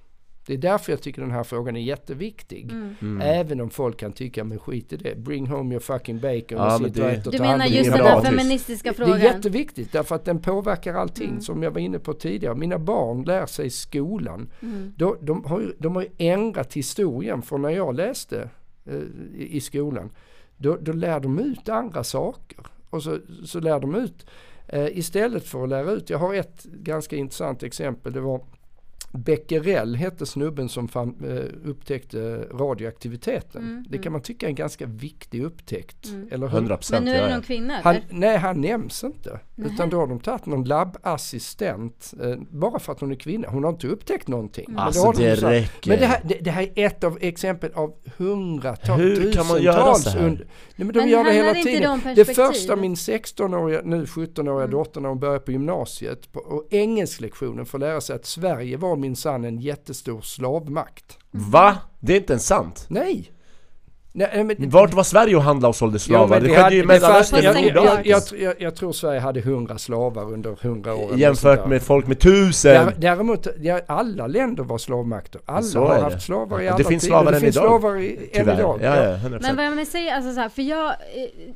Det är därför jag tycker den här frågan är jätteviktig. Mm. Mm. Även om folk kan tycka, men skit i det. Bring home your fucking bacon Ja, och sitt det- och ät och Du menar just den tyst. feministiska Det frågan? är jätteviktigt därför att den påverkar allting Mm. som jag var inne på tidigare. Mina barn lär sig i skolan. Mm. Då, de, har ju, de har ju ändrat historien från när jag läste eh, i, i skolan. Då, då lär de ut andra saker. Och så, så lär de ut eh, istället för att lära ut. Jag har ett ganska intressant exempel. Det var Becquerel hette snubben som fann, eh, upptäckte radioaktiviteten. Mm, Det kan man tycka är en ganska viktig upptäckt. Mm. Eller hur? 100 Men procent, nu är det någon kvinna Han, eller? nej, han nämns inte. Nähä. Utan då har de tagit någon labbassistent, eh, bara för att hon är kvinna. Hon har inte upptäckt någonting. Men Alltså de det sagt. räcker. Men det här, det, det här är ett av exempel av hundratals, Hur kan man göra så här? under- Nej, men de Men gör det hela tiden. Det första min 16-åriga, nu 17-åriga Mm. dotter när hon börjar på gymnasiet på och engelsklektionen får lära sig att Sverige var minsann en jättestor slavmakt. Va? Det är inte ens sant? Nej! Nej men, Vart var Sverige och handlade och sålde slavar? det skedde hade- ju i Mellanöstern jag, jag, jag, jag, tror Sverige hade 100 slavar under 100 år. Jämfört med folk med tusen! Där, däremot, alla länder var slavmakter. Alla har haft slavar i alla det finns tider. slavar det än finns idag. slavar i, än Tyvärr. idag. 100%. Men vad jag vill säga, alltså så här, för jag, eh,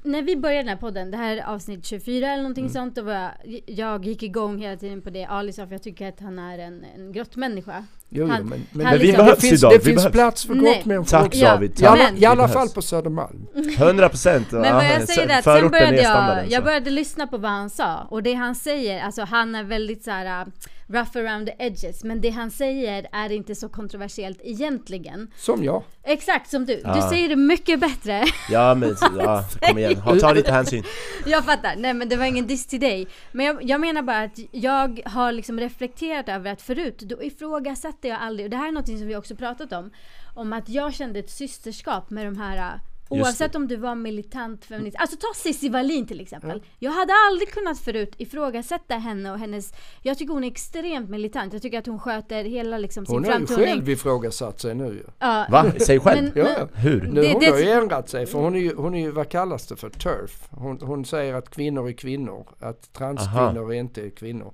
när vi började den här podden, det här är avsnitt 24 eller någonting Mm. sånt, då var jag, jag gick igång hela tiden på det Ali sa, för jag tycker att han är en, en grottmänniska. Jo, jo, Han- men, han Men vi liksom- behövs det finns, idag, det vi finns behövs. plats för Nej. grottmänniskor. Tack också. Ja, David, I tack! alla, Men- I alla Vi fall på Södermalm. <laughs> 100 procent! Men vad jag säger är att sen började jag, jag började lyssna på vad han sa och det han säger, alltså han är väldigt så här rough around the edges men det han säger är inte så kontroversiellt egentligen. Som jag. Exakt som du, du Ja. säger det mycket bättre. Ja men, ja, kom igen, <laughs> ha, ta lite hänsyn Jag fattar, nej men det var ingen diss till dig. Men jag, jag menar bara att jag har liksom reflekterat över att förut, då ifrågasatte jag aldrig, och det här är något som vi också pratat om, om att jag kände ett systerskap med de här Oavsett om du var militant feminist, alltså ta Cissi Wallin till exempel. Jag hade aldrig kunnat förut ifrågasätta henne och hennes, jag tycker hon är extremt militant. Jag tycker att hon sköter hela liksom sin Hon har ju framtoning. själv ifrågasatt sig nu ju. Ja, Va? Säg själv! Men- Ja, ja. Hur? Nu, Det- hon det- har ju ändrat sig för hon är ju, hon är ju, vad kallas det för, turf. Hon, hon säger att kvinnor är kvinnor, att transkvinnor är inte kvinnor.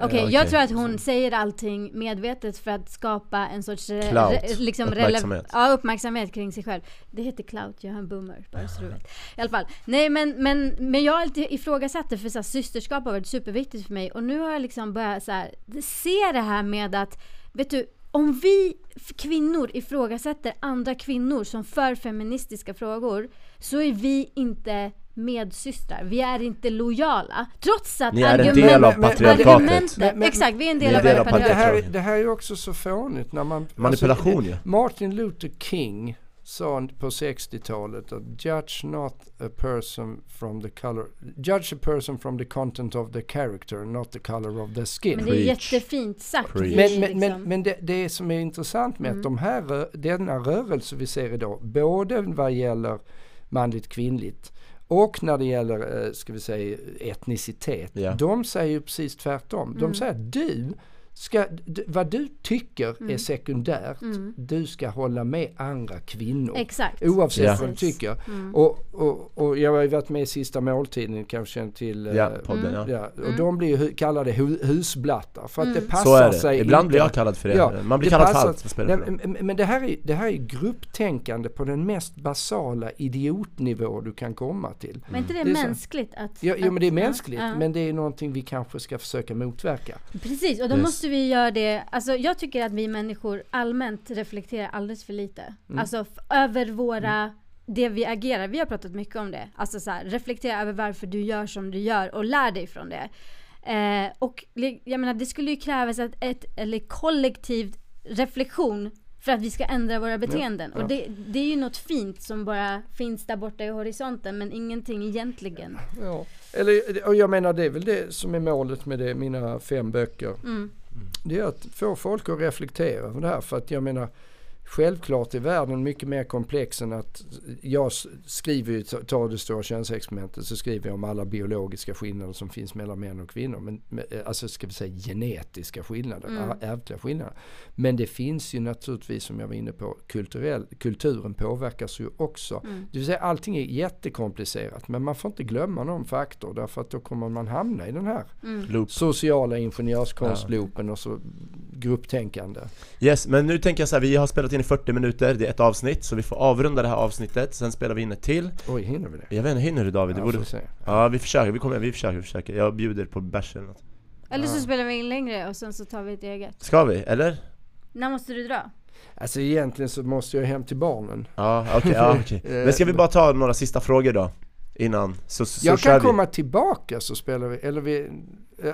Okej, Ja, jag tror att hon säger allting medvetet för att skapa en sorts Clout. re- liksom Uppmärksamhet. ja, uppmärksamhet kring sig själv. Det heter clout, jag är en boomer, bara så du vet. I alla fall. Nej men, men, men jag har alltid ifrågasatt det för så här, systerskap har varit superviktigt för mig och nu har jag liksom börjat så här, se det här med att, vet du, om vi kvinnor ifrågasätter andra kvinnor som för feministiska frågor så är vi inte medsystrar. Vi är inte lojala. Trots att Ni är en del av patriarkatet. argumentet, Men- men- exakt, vi är en del är av del av det, patriarkatet. här, det här är ju också så fånigt när man... Manipulation alltså, ju. Martin Luther King sa på 60-talet att judge not a person from the color, judge a person from the content of the character, not the color of the skin. Men det är Preach. jättefint sagt. Preach. Men, men, liksom- men, men det, det som är intressant med att de här, denna rörelse vi ser idag, både vad gäller manligt kvinnligt och när det gäller, eh, ska vi säga, etnicitet. Ja. De säger ju precis tvärtom. De säger att du ska, vad du tycker är sekundärt, du ska hålla med andra kvinnor. Exakt. Oavsett Ja. vad du tycker. Och, och, och jag har ju varit med i Sista måltiden, kanske till. eh, Ja, podden, ja. Ja, och de blir ju kallade hu- husblattar för att det passar Så är det. sig Ibland inte. blir jag kallad för det. Ja, Man blir det kallad för passar- allt. För men, men det här, är, det här är grupptänkande på den mest basala idiotnivå du kan komma till. Men inte det, Det är mänskligt att... Jo, jo men det är att- mänskligt, ja. men det är någonting vi kanske ska försöka motverka. Precis, och då Yes. Vi göra det. Alltså jag tycker att vi människor allmänt reflekterar alldeles för lite. Alltså f- över våra, det vi agerar. Vi har pratat mycket om det. Alltså så här, reflektera över varför du gör som du gör och lär dig från det. Eh, och jag menar det skulle ju krävas ett, ett eller kollektiv reflektion för att vi ska ändra våra beteenden. ja. Och det, det är ju något fint som bara finns där borta i horisonten men ingenting egentligen. Ja. Eller, och jag menar det är väl det som är målet med det, mina fem böcker. Mm. Det är att få folk att reflektera över det här. För att jag menar, självklart är världen mycket mer komplex än att jag skriver ju, ta- ta det stora könsexperimentet, så skriver jag om alla biologiska skillnader som finns mellan män och kvinnor. Men, eh, alltså ska vi säga genetiska skillnader, Mm. ärftliga skillnader. Men det finns ju naturligtvis, som jag var inne på, kulturell, kulturen påverkas ju också. Mm. Det vill säga allting är jättekomplicerat men man får inte glömma någon faktor därför att då kommer man hamna i den här Loop. sociala ingenjörskonstloopen och så grupptänkande. Yes, men nu tänker jag så här, vi har spelat in i 40 minuter, det är ett avsnitt, så vi får avrunda det här avsnittet, sen spelar vi in ett till Oj, hinner vi det? Jag vet inte, hinner du David? Det Ja, borde... får. Ja, vi försöker, vi kommer, vi försöker, vi försöker Jag bjuder på bärs eller något Eller så spelar vi in längre och sen så tar vi ett eget. Ska vi, eller? När måste du dra? Alltså egentligen så måste jag hem till barnen. Ja, okej, ja, okej <laughs> Men ska vi bara ta några sista frågor då? Innan, så, så jag kan vi komma tillbaka så spelar vi, eller vid,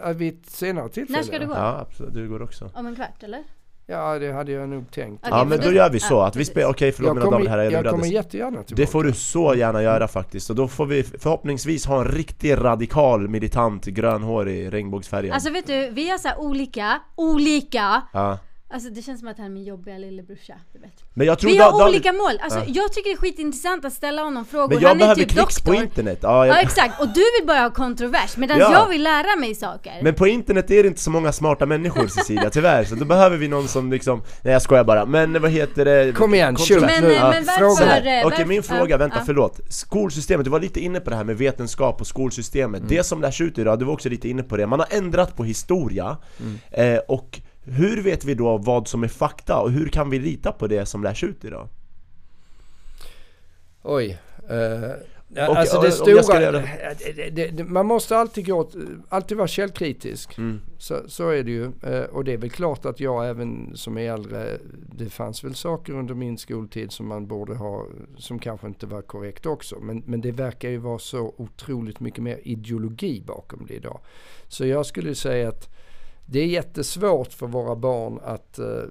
äh, vid ett senare tillfälle. När ska du gå? Ja, absolut, du går också Om en kvart eller? Ja, det hade jag nog tänkt. Ja men då gör vi så, att vi spelar, okej förlåt jag mina damer och herrar, jag är kommer jättegärna tillbaka. Det får du så gärna göra faktiskt, och då får vi förhoppningsvis ha en riktigt radikal, militant, grönhårig, regnbågsfärgad Alltså vet du, vi har så här olika, olika. Ja, Alltså det känns som att han är min jobbiga lillebrorsa, du vet. men jag tror Vi Da- har David- olika mål, alltså Ja. jag tycker det är skitintressant att ställa honom frågor, Men jag han är behöver typ klicks på doktor. internet, ja, jag... Ja exakt, och du vill bara ha kontrovers medan Ja. jag vill lära mig saker. Men på internet är det inte så många smarta människor Cecilia, tyvärr, så då behöver vi någon som liksom Nej jag skojar bara, men vad heter det? Kom igen, shoot. Men, nu. eh, Ja, men fråga. varför... Okej, varför- min fråga, vänta ja. förlåt. Skolsystemet, du var lite inne på det här med vetenskap och skolsystemet. Det som lärs ut idag, du var också lite inne på det. Man har ändrat på historia eh, Och hur vet vi då vad som är fakta och hur kan vi lita på det som lärs ut idag? Oj. eh, ja, alltså det stora, det, det, det, man måste alltid gå, alltid vara källkritisk. Mm. Så, så är det ju. Eh, Och det är väl klart att jag även som är äldre, det fanns väl saker under min skoltid som man borde ha, som kanske inte var korrekt också. Men, men det verkar ju vara så otroligt mycket mer ideologi bakom det idag. Så jag skulle säga att det är jättesvårt för våra barn att eh,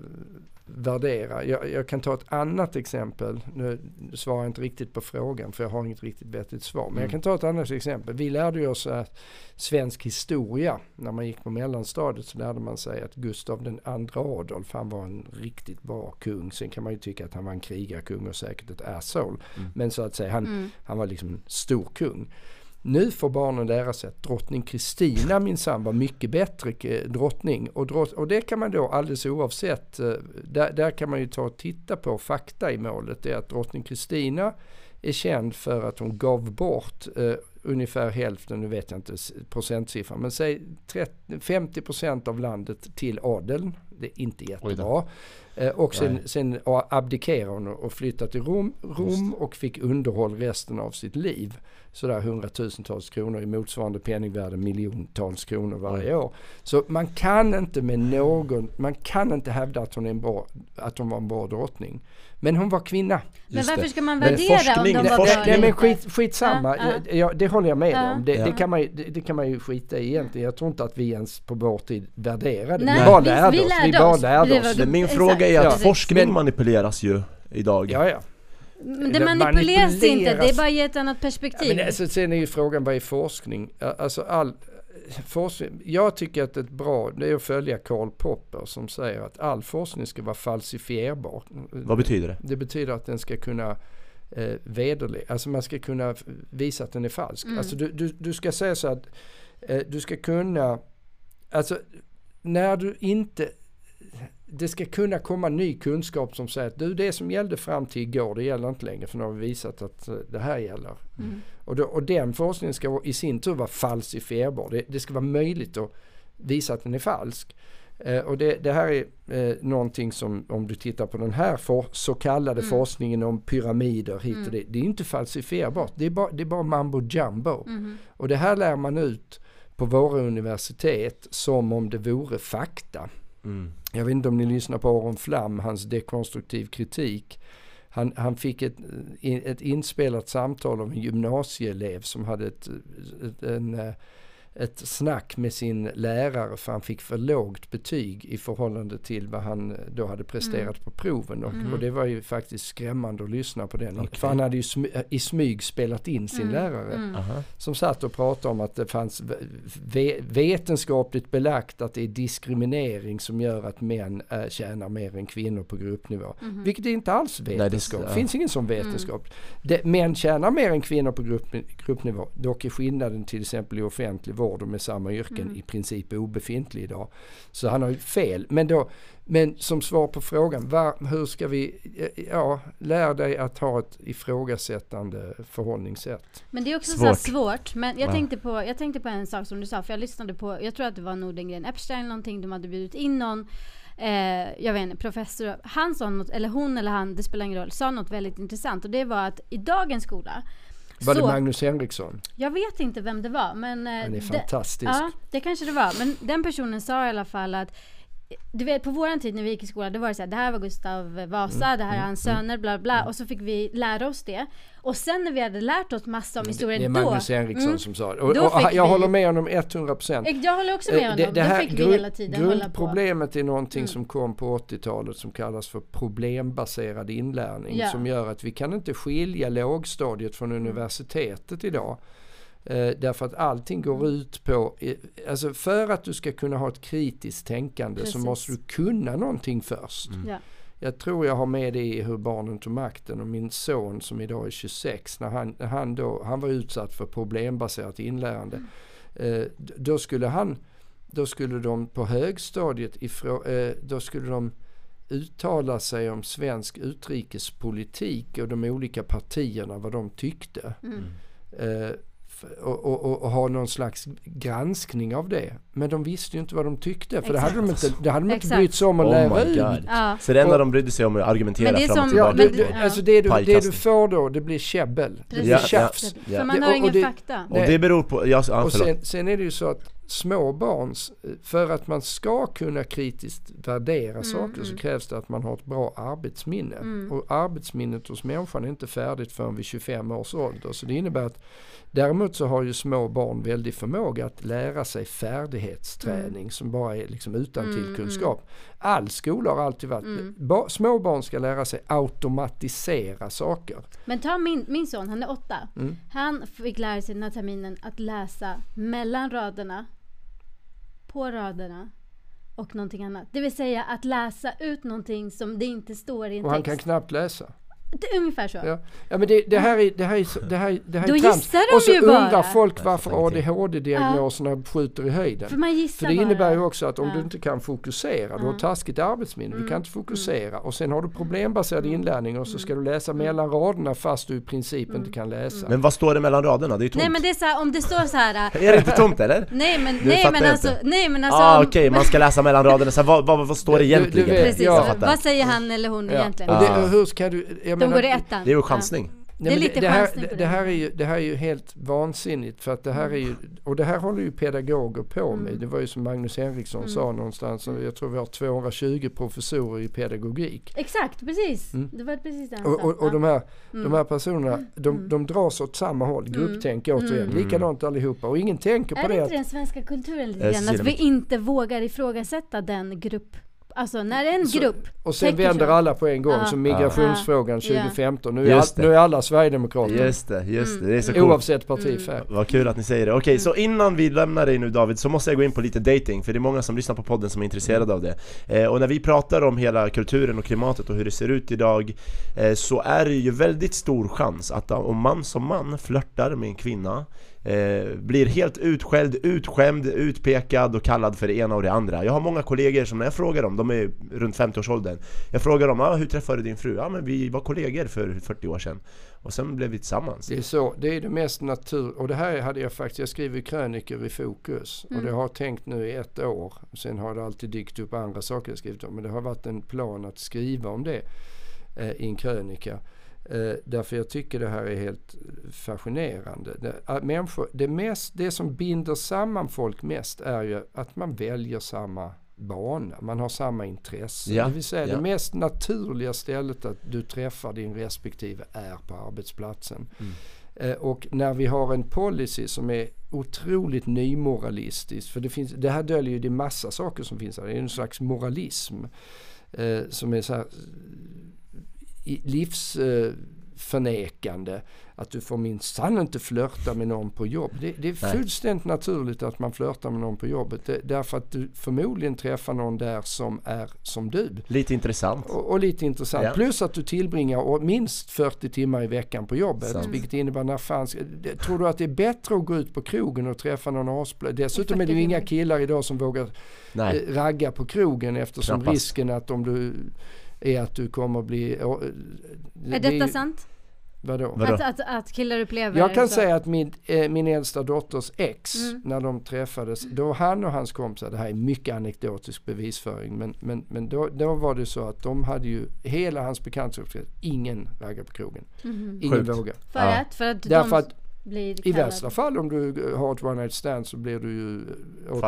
värdera. Jag, jag kan ta ett annat exempel. Nu svarar jag inte riktigt på frågan för jag har inget riktigt vettigt svar. Men jag kan ta ett annat exempel. Vi lärde oss att svensk historia. När man gick på mellanstadiet så lärde man sig att Gustav den andra Adolf han var en riktigt bra kung. Sen kan man ju tycka att han var en krigarkung och säkert ett asshole. Men så att säga han, Mm. han var liksom en stor kung. Nu får barnen lära sig att drottning Kristina minsann var mycket bättre eh, drottning. Och, drott, och det kan man då alldeles oavsett, eh, där, där kan man ju ta och titta på fakta i målet. Det är att drottning Kristina är känd för att hon gav bort eh, ungefär hälften, nu vet jag inte procentsiffran, men säg 30, 50 procent av landet till adeln. Det är inte jättebra. Eh, och sen, Nej. sen abdikerade hon och och flyttade till Rom, Rom och fick underhåll resten av sitt liv. Sådär hundratusentals kronor i motsvarande penningvärde miljontals kronor varje år. Så man kan inte med någon, man kan inte hävda att hon, är en bra, att hon var en bra drottning. Men hon var kvinna. Men varför ska man värdera forskning- om de var forskning- bra Nej men skit, skitsamma, Ja, ja. det håller jag med Ja. om. Det, Ja. det, kan man, ju- det, det kan man ju skita i egentligen. Jag tror inte att vi ens på vår tid värderade. Nej, vi bara vi- lärde vi oss. lärde vi bara oss. lärde oss. Men min Exakt. fråga är att Ja. forskning Men- manipuleras ju idag. Ja, ja. Men det Det manipuleras inte, det är manipuleras. bara i ett annat Ja, perspektiv. men alltså, sen är ju frågan vad är forskning? Alltså all, forskning? Jag tycker att ett bra, det är att följa Karl Popper som säger att all forskning ska vara falsifierbar. Vad betyder det? Det betyder att den ska kunna eh, vederlägga, alltså man ska kunna visa att den är falsk. Mm. Alltså du, du, du ska säga så att eh, du ska kunna, alltså när du inte, det ska kunna komma ny kunskap som säger att du det som gällde fram till igår det gäller inte längre för nu har vi visat att eh, det här gäller. Mm. Och, då, och den forskningen ska i sin tur vara falsifierbar. Det, det ska vara möjligt att visa att den är falsk. Eh, och det, det här är eh, någonting som om du tittar på den här for, så kallade Mm. forskningen om pyramider hit och det. Det är inte falsifierbart. Det är bara, det är bara mambo jumbo. Mhm. Och det här lär man ut på våra universitet som om det vore fakta. Mm. Jag vet inte om ni lyssnar på Aron Flam, hans dekonstruktiv kritik. Han, han fick ett, eh, ett inspelat samtal av en gymnasieelev som hade ett, ett, en, eh, ett snack med sin lärare för han fick för lågt betyg i förhållande till vad han då hade presterat på proven. Och, Mm. och det var ju faktiskt skrämmande att lyssna på den. Okej. För han hade ju smy, i smyg spelat in sin Mm. lärare Mm. Som satt och pratade om att det fanns ve- ve- vetenskapligt belagt att det är diskriminering som gör att män äh, tjänar mer än kvinnor på gruppnivå. Mhm. Vilket är inte alls det- vetenskap. Det ja. finns ingen sån vetenskap. Det, män tjänar mer än kvinnor på grupp, gruppnivå. Dock är skillnaden till exempel i offentlig vård och med samma yrken Mm. i princip obefintlig idag. Så han har ju fel. Men, då, men som svar på frågan, var, hur ska vi, eh, ja, lär dig att ha ett ifrågasättande förhållningssätt. Men det är också så Svårt. svårt. Men jag, Ja. tänkte på, jag tänkte på en sak som du sa, för jag lyssnade på, jag tror att det var Nordengren Epstein någonting, de hade bjudit in någon, eh, jag vet inte, professor. Han sa något, eller hon eller han, det spelar ingen roll, sa något väldigt intressant och det var att i dagens skola Var det så, Magnus Henriksson? jag vet inte vem det var, men... eh, Han är det- fantastisk. Ja, det kanske det var. Men den personen sa i alla fall att du vet på våran tid när vi gick i skolan, då var det så här, det här var Gustav Vasa, Mm, det här är hans söner, bla bla. Och så fick vi lära oss det. Och sen när vi hade lärt oss massa om Det, historien det är då. Magnus Henriksson Mm. som sa det. Och, Då och, fick jag vi- håller med honom 100 procent. Jag håller också med honom. då fick vi hela tiden grundproblemet är någonting Mm. som kom på 80-talet som kallas för problembaserad inlärning. Ja. Som gör att vi kan inte skilja lågstadiet från Mm. universitetet idag. Eh, därför att allting går Mm. ut på, eh, alltså för att du ska kunna ha ett kritiskt tänkande så Precis. måste du kunna någonting först. Mm. Ja. Jag tror jag har med det i hur barnen tog makten och min son som idag är 26 när han, när han, då, han var utsatt för problembaserat inlärande. Mm. Eh, då skulle han, då skulle de på högstadiet ifrå, eh, då skulle de uttala sig om svensk utrikespolitik och de olika partierna vad de tyckte. Mm. Och, och, och, ha någon slags granskning av det. Men de visste ju inte vad de tyckte för det hade de inte, det hade de inte Exakt. brytt sig om att Oh lära ut. Ja. Så det enda de brydde sig om är att argumentera Men det är fram och Ja, tillbaka. du, det- alltså det du, det du får då, det blir käbbel. Det blir Ja, tjafs. ja. För man har ingen fakta. Och det beror på, ja, ja Och sen, sen är det ju så att små barns, för att man ska kunna kritiskt värdera saker så mm. krävs det att man har ett bra arbetsminne. Mm. Och arbetsminnet hos människan är inte färdigt förrän vid 25 års ålder. Så det innebär att däremot så har ju små barn väldig förmåga att lära sig färdighetsträning som bara är liksom utan Mm, tillkunskap. All skola har alltid varit, Mm. ba, små barn ska lära sig automatisera saker. Men ta min, min son, han är åtta. Mm. Han fick lära sig den här terminen att läsa mellan raderna, på raderna och någonting annat. Det vill säga att läsa ut någonting som det inte står i en Och han text. kan knappt läsa. Det är ungefär så. Ja, ja men det, det här är, det här är, det här, det här Då är trams. gissar de Och så ju bara. undrar folk Jag varför. ADHD-diagnoserna skjuter i höjden. För man gissar För det innebär ju bara. också att om Ja. du inte kan fokusera, du har Ja. taskigt arbetsminne, du kan Mm. inte fokusera och sen har du problembaserad inlärning och så ska du Mm. läsa mellan raderna fast du i princip inte kan läsa. Men vad står det mellan raderna? Det är tomt. Nej men det är så här, om det står så här. <laughs> Är det inte tomt eller? Nej men, nej, men alltså, inte. nej men alltså. ah, okej, man ska läsa mellan raderna, så här, vad, vad, vad står det Du- du egentligen? vet- Precis, Ja. Vad säger han eller hon Ja. egentligen? Ah. hur ska du... De går i ettan. Det är ju Ja. chansning. Det är lite det, här, chansning det, det. det, här är ju, det här är ju helt vansinnigt för att det här är ju, och det här håller ju pedagoger på med. Mm. Det var ju som Magnus Henriksson Mm. sa någonstans, jag tror vi har 220 professorer i pedagogik. Exakt, precis. Mm. Det var precis det Och, och, och de, här, Mm. de här personerna, de, de dras åt samma håll. Grupptänk återigen, Mm. likadant allihopa. Och ingen tänker på Är det det inte att den svenska kulturen lite grann? Att det vi inte vågar ifrågasätta den grupp... Alltså när en Så- grupp Och sen vänder så. alla på en gång Ja. som migrationsfrågan Ja. 2015. Nu är, all, nu är alla sverigedemokrater. Just det, just det. Det är så Mm. coolt. Oavsett partifärg. Vad kul att ni säger det. Okej, så innan vi lämnar dig nu David så måste jag gå in på lite dating för det är många som lyssnar på podden som är intresserade av det. Eh, och när vi pratar om hela kulturen och klimatet och hur det ser ut idag eh, så är det ju väldigt stor chans att om man som man flörtar med en kvinna eh, blir helt utskälld, utskämd, utpekad och kallad för det ena och det andra. Jag har många kollegor som när jag frågar dem, de är runt 50-årsåldern Jag frågar dem, ah, hur träffade du din fru? Ja men vi var kollegor för 40 år sedan Och sen blev vi tillsammans Det är så, det är det mest natur och det här hade jag faktiskt, jag skriver krönikor i Fokus och det har jag tänkt nu i ett år. Sen har det alltid dykt upp andra saker jag skrivit om men det har varit en plan att skriva om det eh, i en krönika. Eh, därför jag tycker det här är helt fascinerande. Det, människor, det, mest, det som binder samman folk mest är ju att man väljer samma bana, man har samma intresse. Ja, Det vill säga ja. det mest naturliga stället att du träffar din respektive är på arbetsplatsen. Eh, Och när vi har en policy som är otroligt nymoralistisk, för det, finns, det här döljer ju det massa saker som finns här, det är en slags moralism eh, som är så här livsförnekande. Att du får minsann inte flörta med någon på jobb. Det, det är Nej. fullständigt naturligt att man flörtar med någon på jobbet. Det, därför att du förmodligen träffar någon där som är som du. Lite intressant Och, och lite intressant. Ja. Plus att du tillbringar minst 40 timmar i veckan på jobbet. Sant. Vilket innebär när fan det- Tror du att det är bättre att gå ut på krogen och träffa någon asblö? Dessutom är det ju 40 inga killar idag som vågar Nej, eh, ragga på krogen eftersom Knappast. risken att om du är att du kommer bli... eh, det- Är det detta ju- sant? Vadå? Vadå? Att, att, att killar upplever Jag kan så. säga att min, eh, min äldsta dotters ex, Mm. när de träffades, då han och hans kompisar, det här är mycket anekdotisk bevisföring, men, men, men då, då var det så att de hade ju, hela hans bekantskapskrets, ingen raggar på krogen. Mhm. Ingen vågar. För Ja. att? För att Därför de att i värsta fall om du har ett one night stand så blir du ju åtal-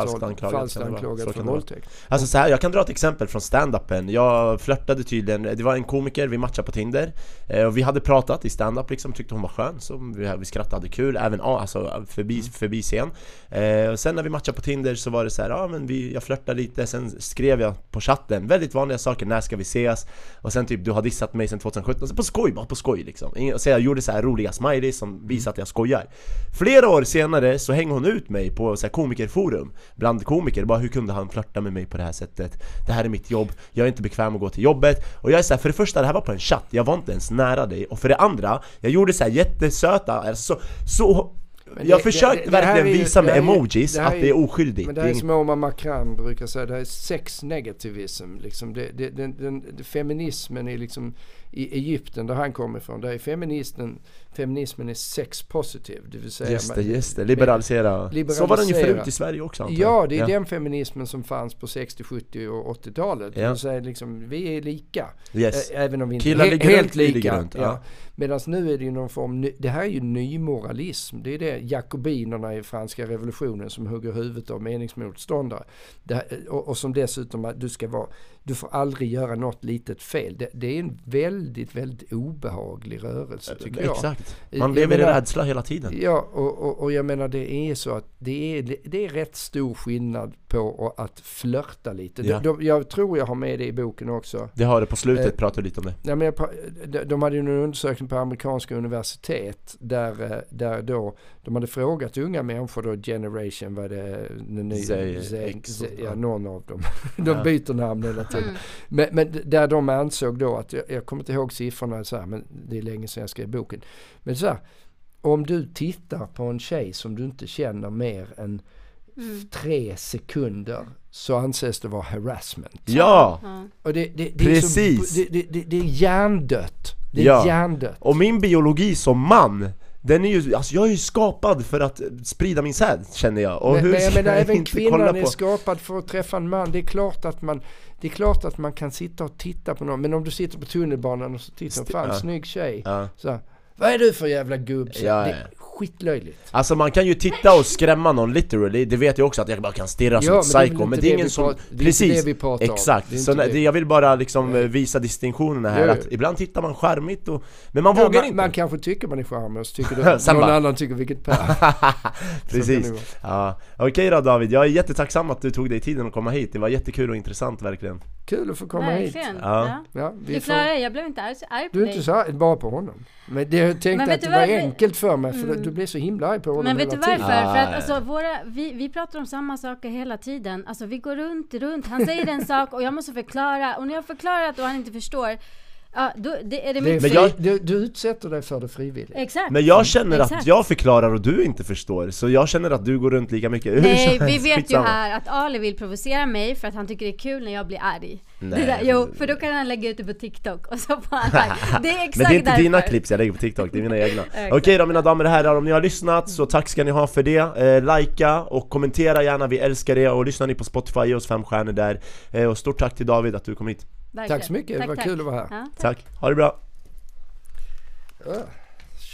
Falskt anklagad för våldtäkt. Alltså så här, jag kan dra ett exempel från stand-upen. Jag flörtade tydligen, det var en komiker, vi matchade på Tinder. Eh, Och vi hade pratat i stand-up liksom, tyckte hon var skön Så vi, vi skrattade, hade kul, även alltså, förbi, förbi scen. Eh, Och sen när vi matchade på Tinder så var det så här, ja men vi, jag flörtade lite. Sen skrev jag på chatten, väldigt vanliga saker, när ska vi ses? Och sen typ, du har dissat mig sen 2017, så på skoj bara, på skoj liksom. Så jag gjorde så här roliga smileys som visar att jag skojar. Flera år senare så hänger hon ut mig på så här komikerforum Bland komiker, bara hur kunde han flörta med mig på det här sättet? Det här är mitt jobb, jag är inte bekväm att gå till jobbet. Och jag är så här, för det första, det här var på en chatt, jag var inte ens nära dig. Och för det andra, jag gjorde så här jättesöta, alltså, så Men jag det- försökte det- det här verkligen ju- visa med är emojis att det är oskyldigt. Men det är som Omar Makram brukar säga, det här är sex-negativism. Liksom. Det, feminismen är liksom i Egypten där han kommer ifrån, där är feministen, feminismen är sex-positiv. Det vill säga Just det, just det, liberalisera. Liberalisera. Så var den ju förut i Sverige också antar Ja, jag. det är den feminismen som fanns på 60, 70 och 80-talet. Det Ja. vill säga liksom, vi är lika. Yes. Även om vi inte är he- helt lika. runt, ja. Ja. Medan nu är det ju någon form, det här är ju nymoralism. Det är det jakobinerna i franska revolutionen som hugger huvudet av meningsmotståndare. Det, här- och, och som dessutom, att du ska vara, du får aldrig göra något litet fel. Det, det är en väldigt, väldigt obehaglig rörelse tycker jag. Exakt. Man lever i menar- rädsla hela tiden. Ja, och, och, och jag menar det är så att det är, det är rätt stor skillnad på att flörta lite. Ja. De, de, jag tror jag har med det i boken också. Det har det på slutet, Eh, pratar du lite om det. Ja, men jag, de, de hade ju en undersökning på amerikanska universitet där, eh, där då de hade frågat unga människor då, generation vad det den nya, Z, Z- X Z- och- ja någon av dem. <laughs> De Ja. byter namn hela tiden. Mm. Men, men där de ansåg då att, jag, jag kommer inte ihåg siffrorna så här, men det är länge sedan jag skrev boken. Men så här, om du tittar på en tjej som du inte känner mer än Mm. tre sekunder så anses det vara harassment. Ja! Och det, det, det, Är Precis. så, det, det, det, det är hjärndött. Det är Ja. hjärndött. Och min biologi som man, den är ju, alltså jag är ju skapad för att sprida min säd känner jag. Och men, hur men jag ska menar, även kvinnan är på... skapad för att träffa en man. Det är klart att man det är klart att man kan sitta och titta på någon. Men om du sitter på tunnelbanan och så tittar Sti- fan ja. snygg tjej. Ja. Så vad är du för jävla gubb? Så, Ja, det ja. är skitlöjligt. Alltså man kan ju titta och skrämma någon literally, det vet jag också att jag bara kan stirra som Ja, ett men det är psycho, väl men inte det är det ingen vi som... pratar- det är inte Precis, det vi pratar om. exakt. Det är Så inte nej, det. jag vill bara liksom eh, visa distinktionerna här, Jo, att jo. ibland tittar man charmigt och... Men man Ja, vågar man, inte! man kanske tycker man är charmig och så tycker du, <laughs> Sen någon bara- annan tycker vilket per. <laughs> Precis. det. Ja. Okej då David, jag är jättetacksam att du tog dig tiden att komma hit, det var jättekul och intressant verkligen. Kul att få komma hit. Verkligen. Ja. Ja. Ja, vi Du får, klarar det, jag blev inte alls arg på du är dig. inte så arg, bara på honom. Men det, jag tänkte Men att det var vad- enkelt för mig för Mm. du blev så himla arg på honom Men vet du varför? Ah, För att ja. alltså, våra, vi, vi pratar om samma saker hela tiden. Alltså vi går runt, runt. Han säger en sak och jag måste förklara. Och när jag har förklarat och han inte förstår, ja, då det är det Det är mitt Men jag- du, du utsätter dig för det frivilligt. Exakt. Men jag känner att jag förklarar och du inte förstår, så jag känner att du går runt lika mycket. Nej, vi vet ju här att Ali vill provocera mig för att han tycker det är kul när jag blir arg. Nej. Det där, jo, för då kan han lägga ut det på TikTok och så får han <laughs> like. Det är exakt Men det är inte därför. dina klipp jag lägger på TikTok, det är mina egna. <laughs> Okej då mina damer och herrar, om ni har lyssnat så tack ska ni ha för det. Eh, likea och kommentera gärna, vi älskar det. Och lyssnar ni på Spotify, ge oss fem stjärnor där. Eh, och stort tack till David att du kom hit. Verkligen. Tack så mycket, det Tack, var tack. kul att vara här. Ja, tack. Tack, ha det bra. Ah,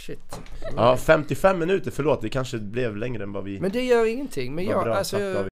shit. Ja, 55 minuter, förlåt, det kanske blev längre än vad vi... Men det gör ingenting. Men jag, bra, alltså.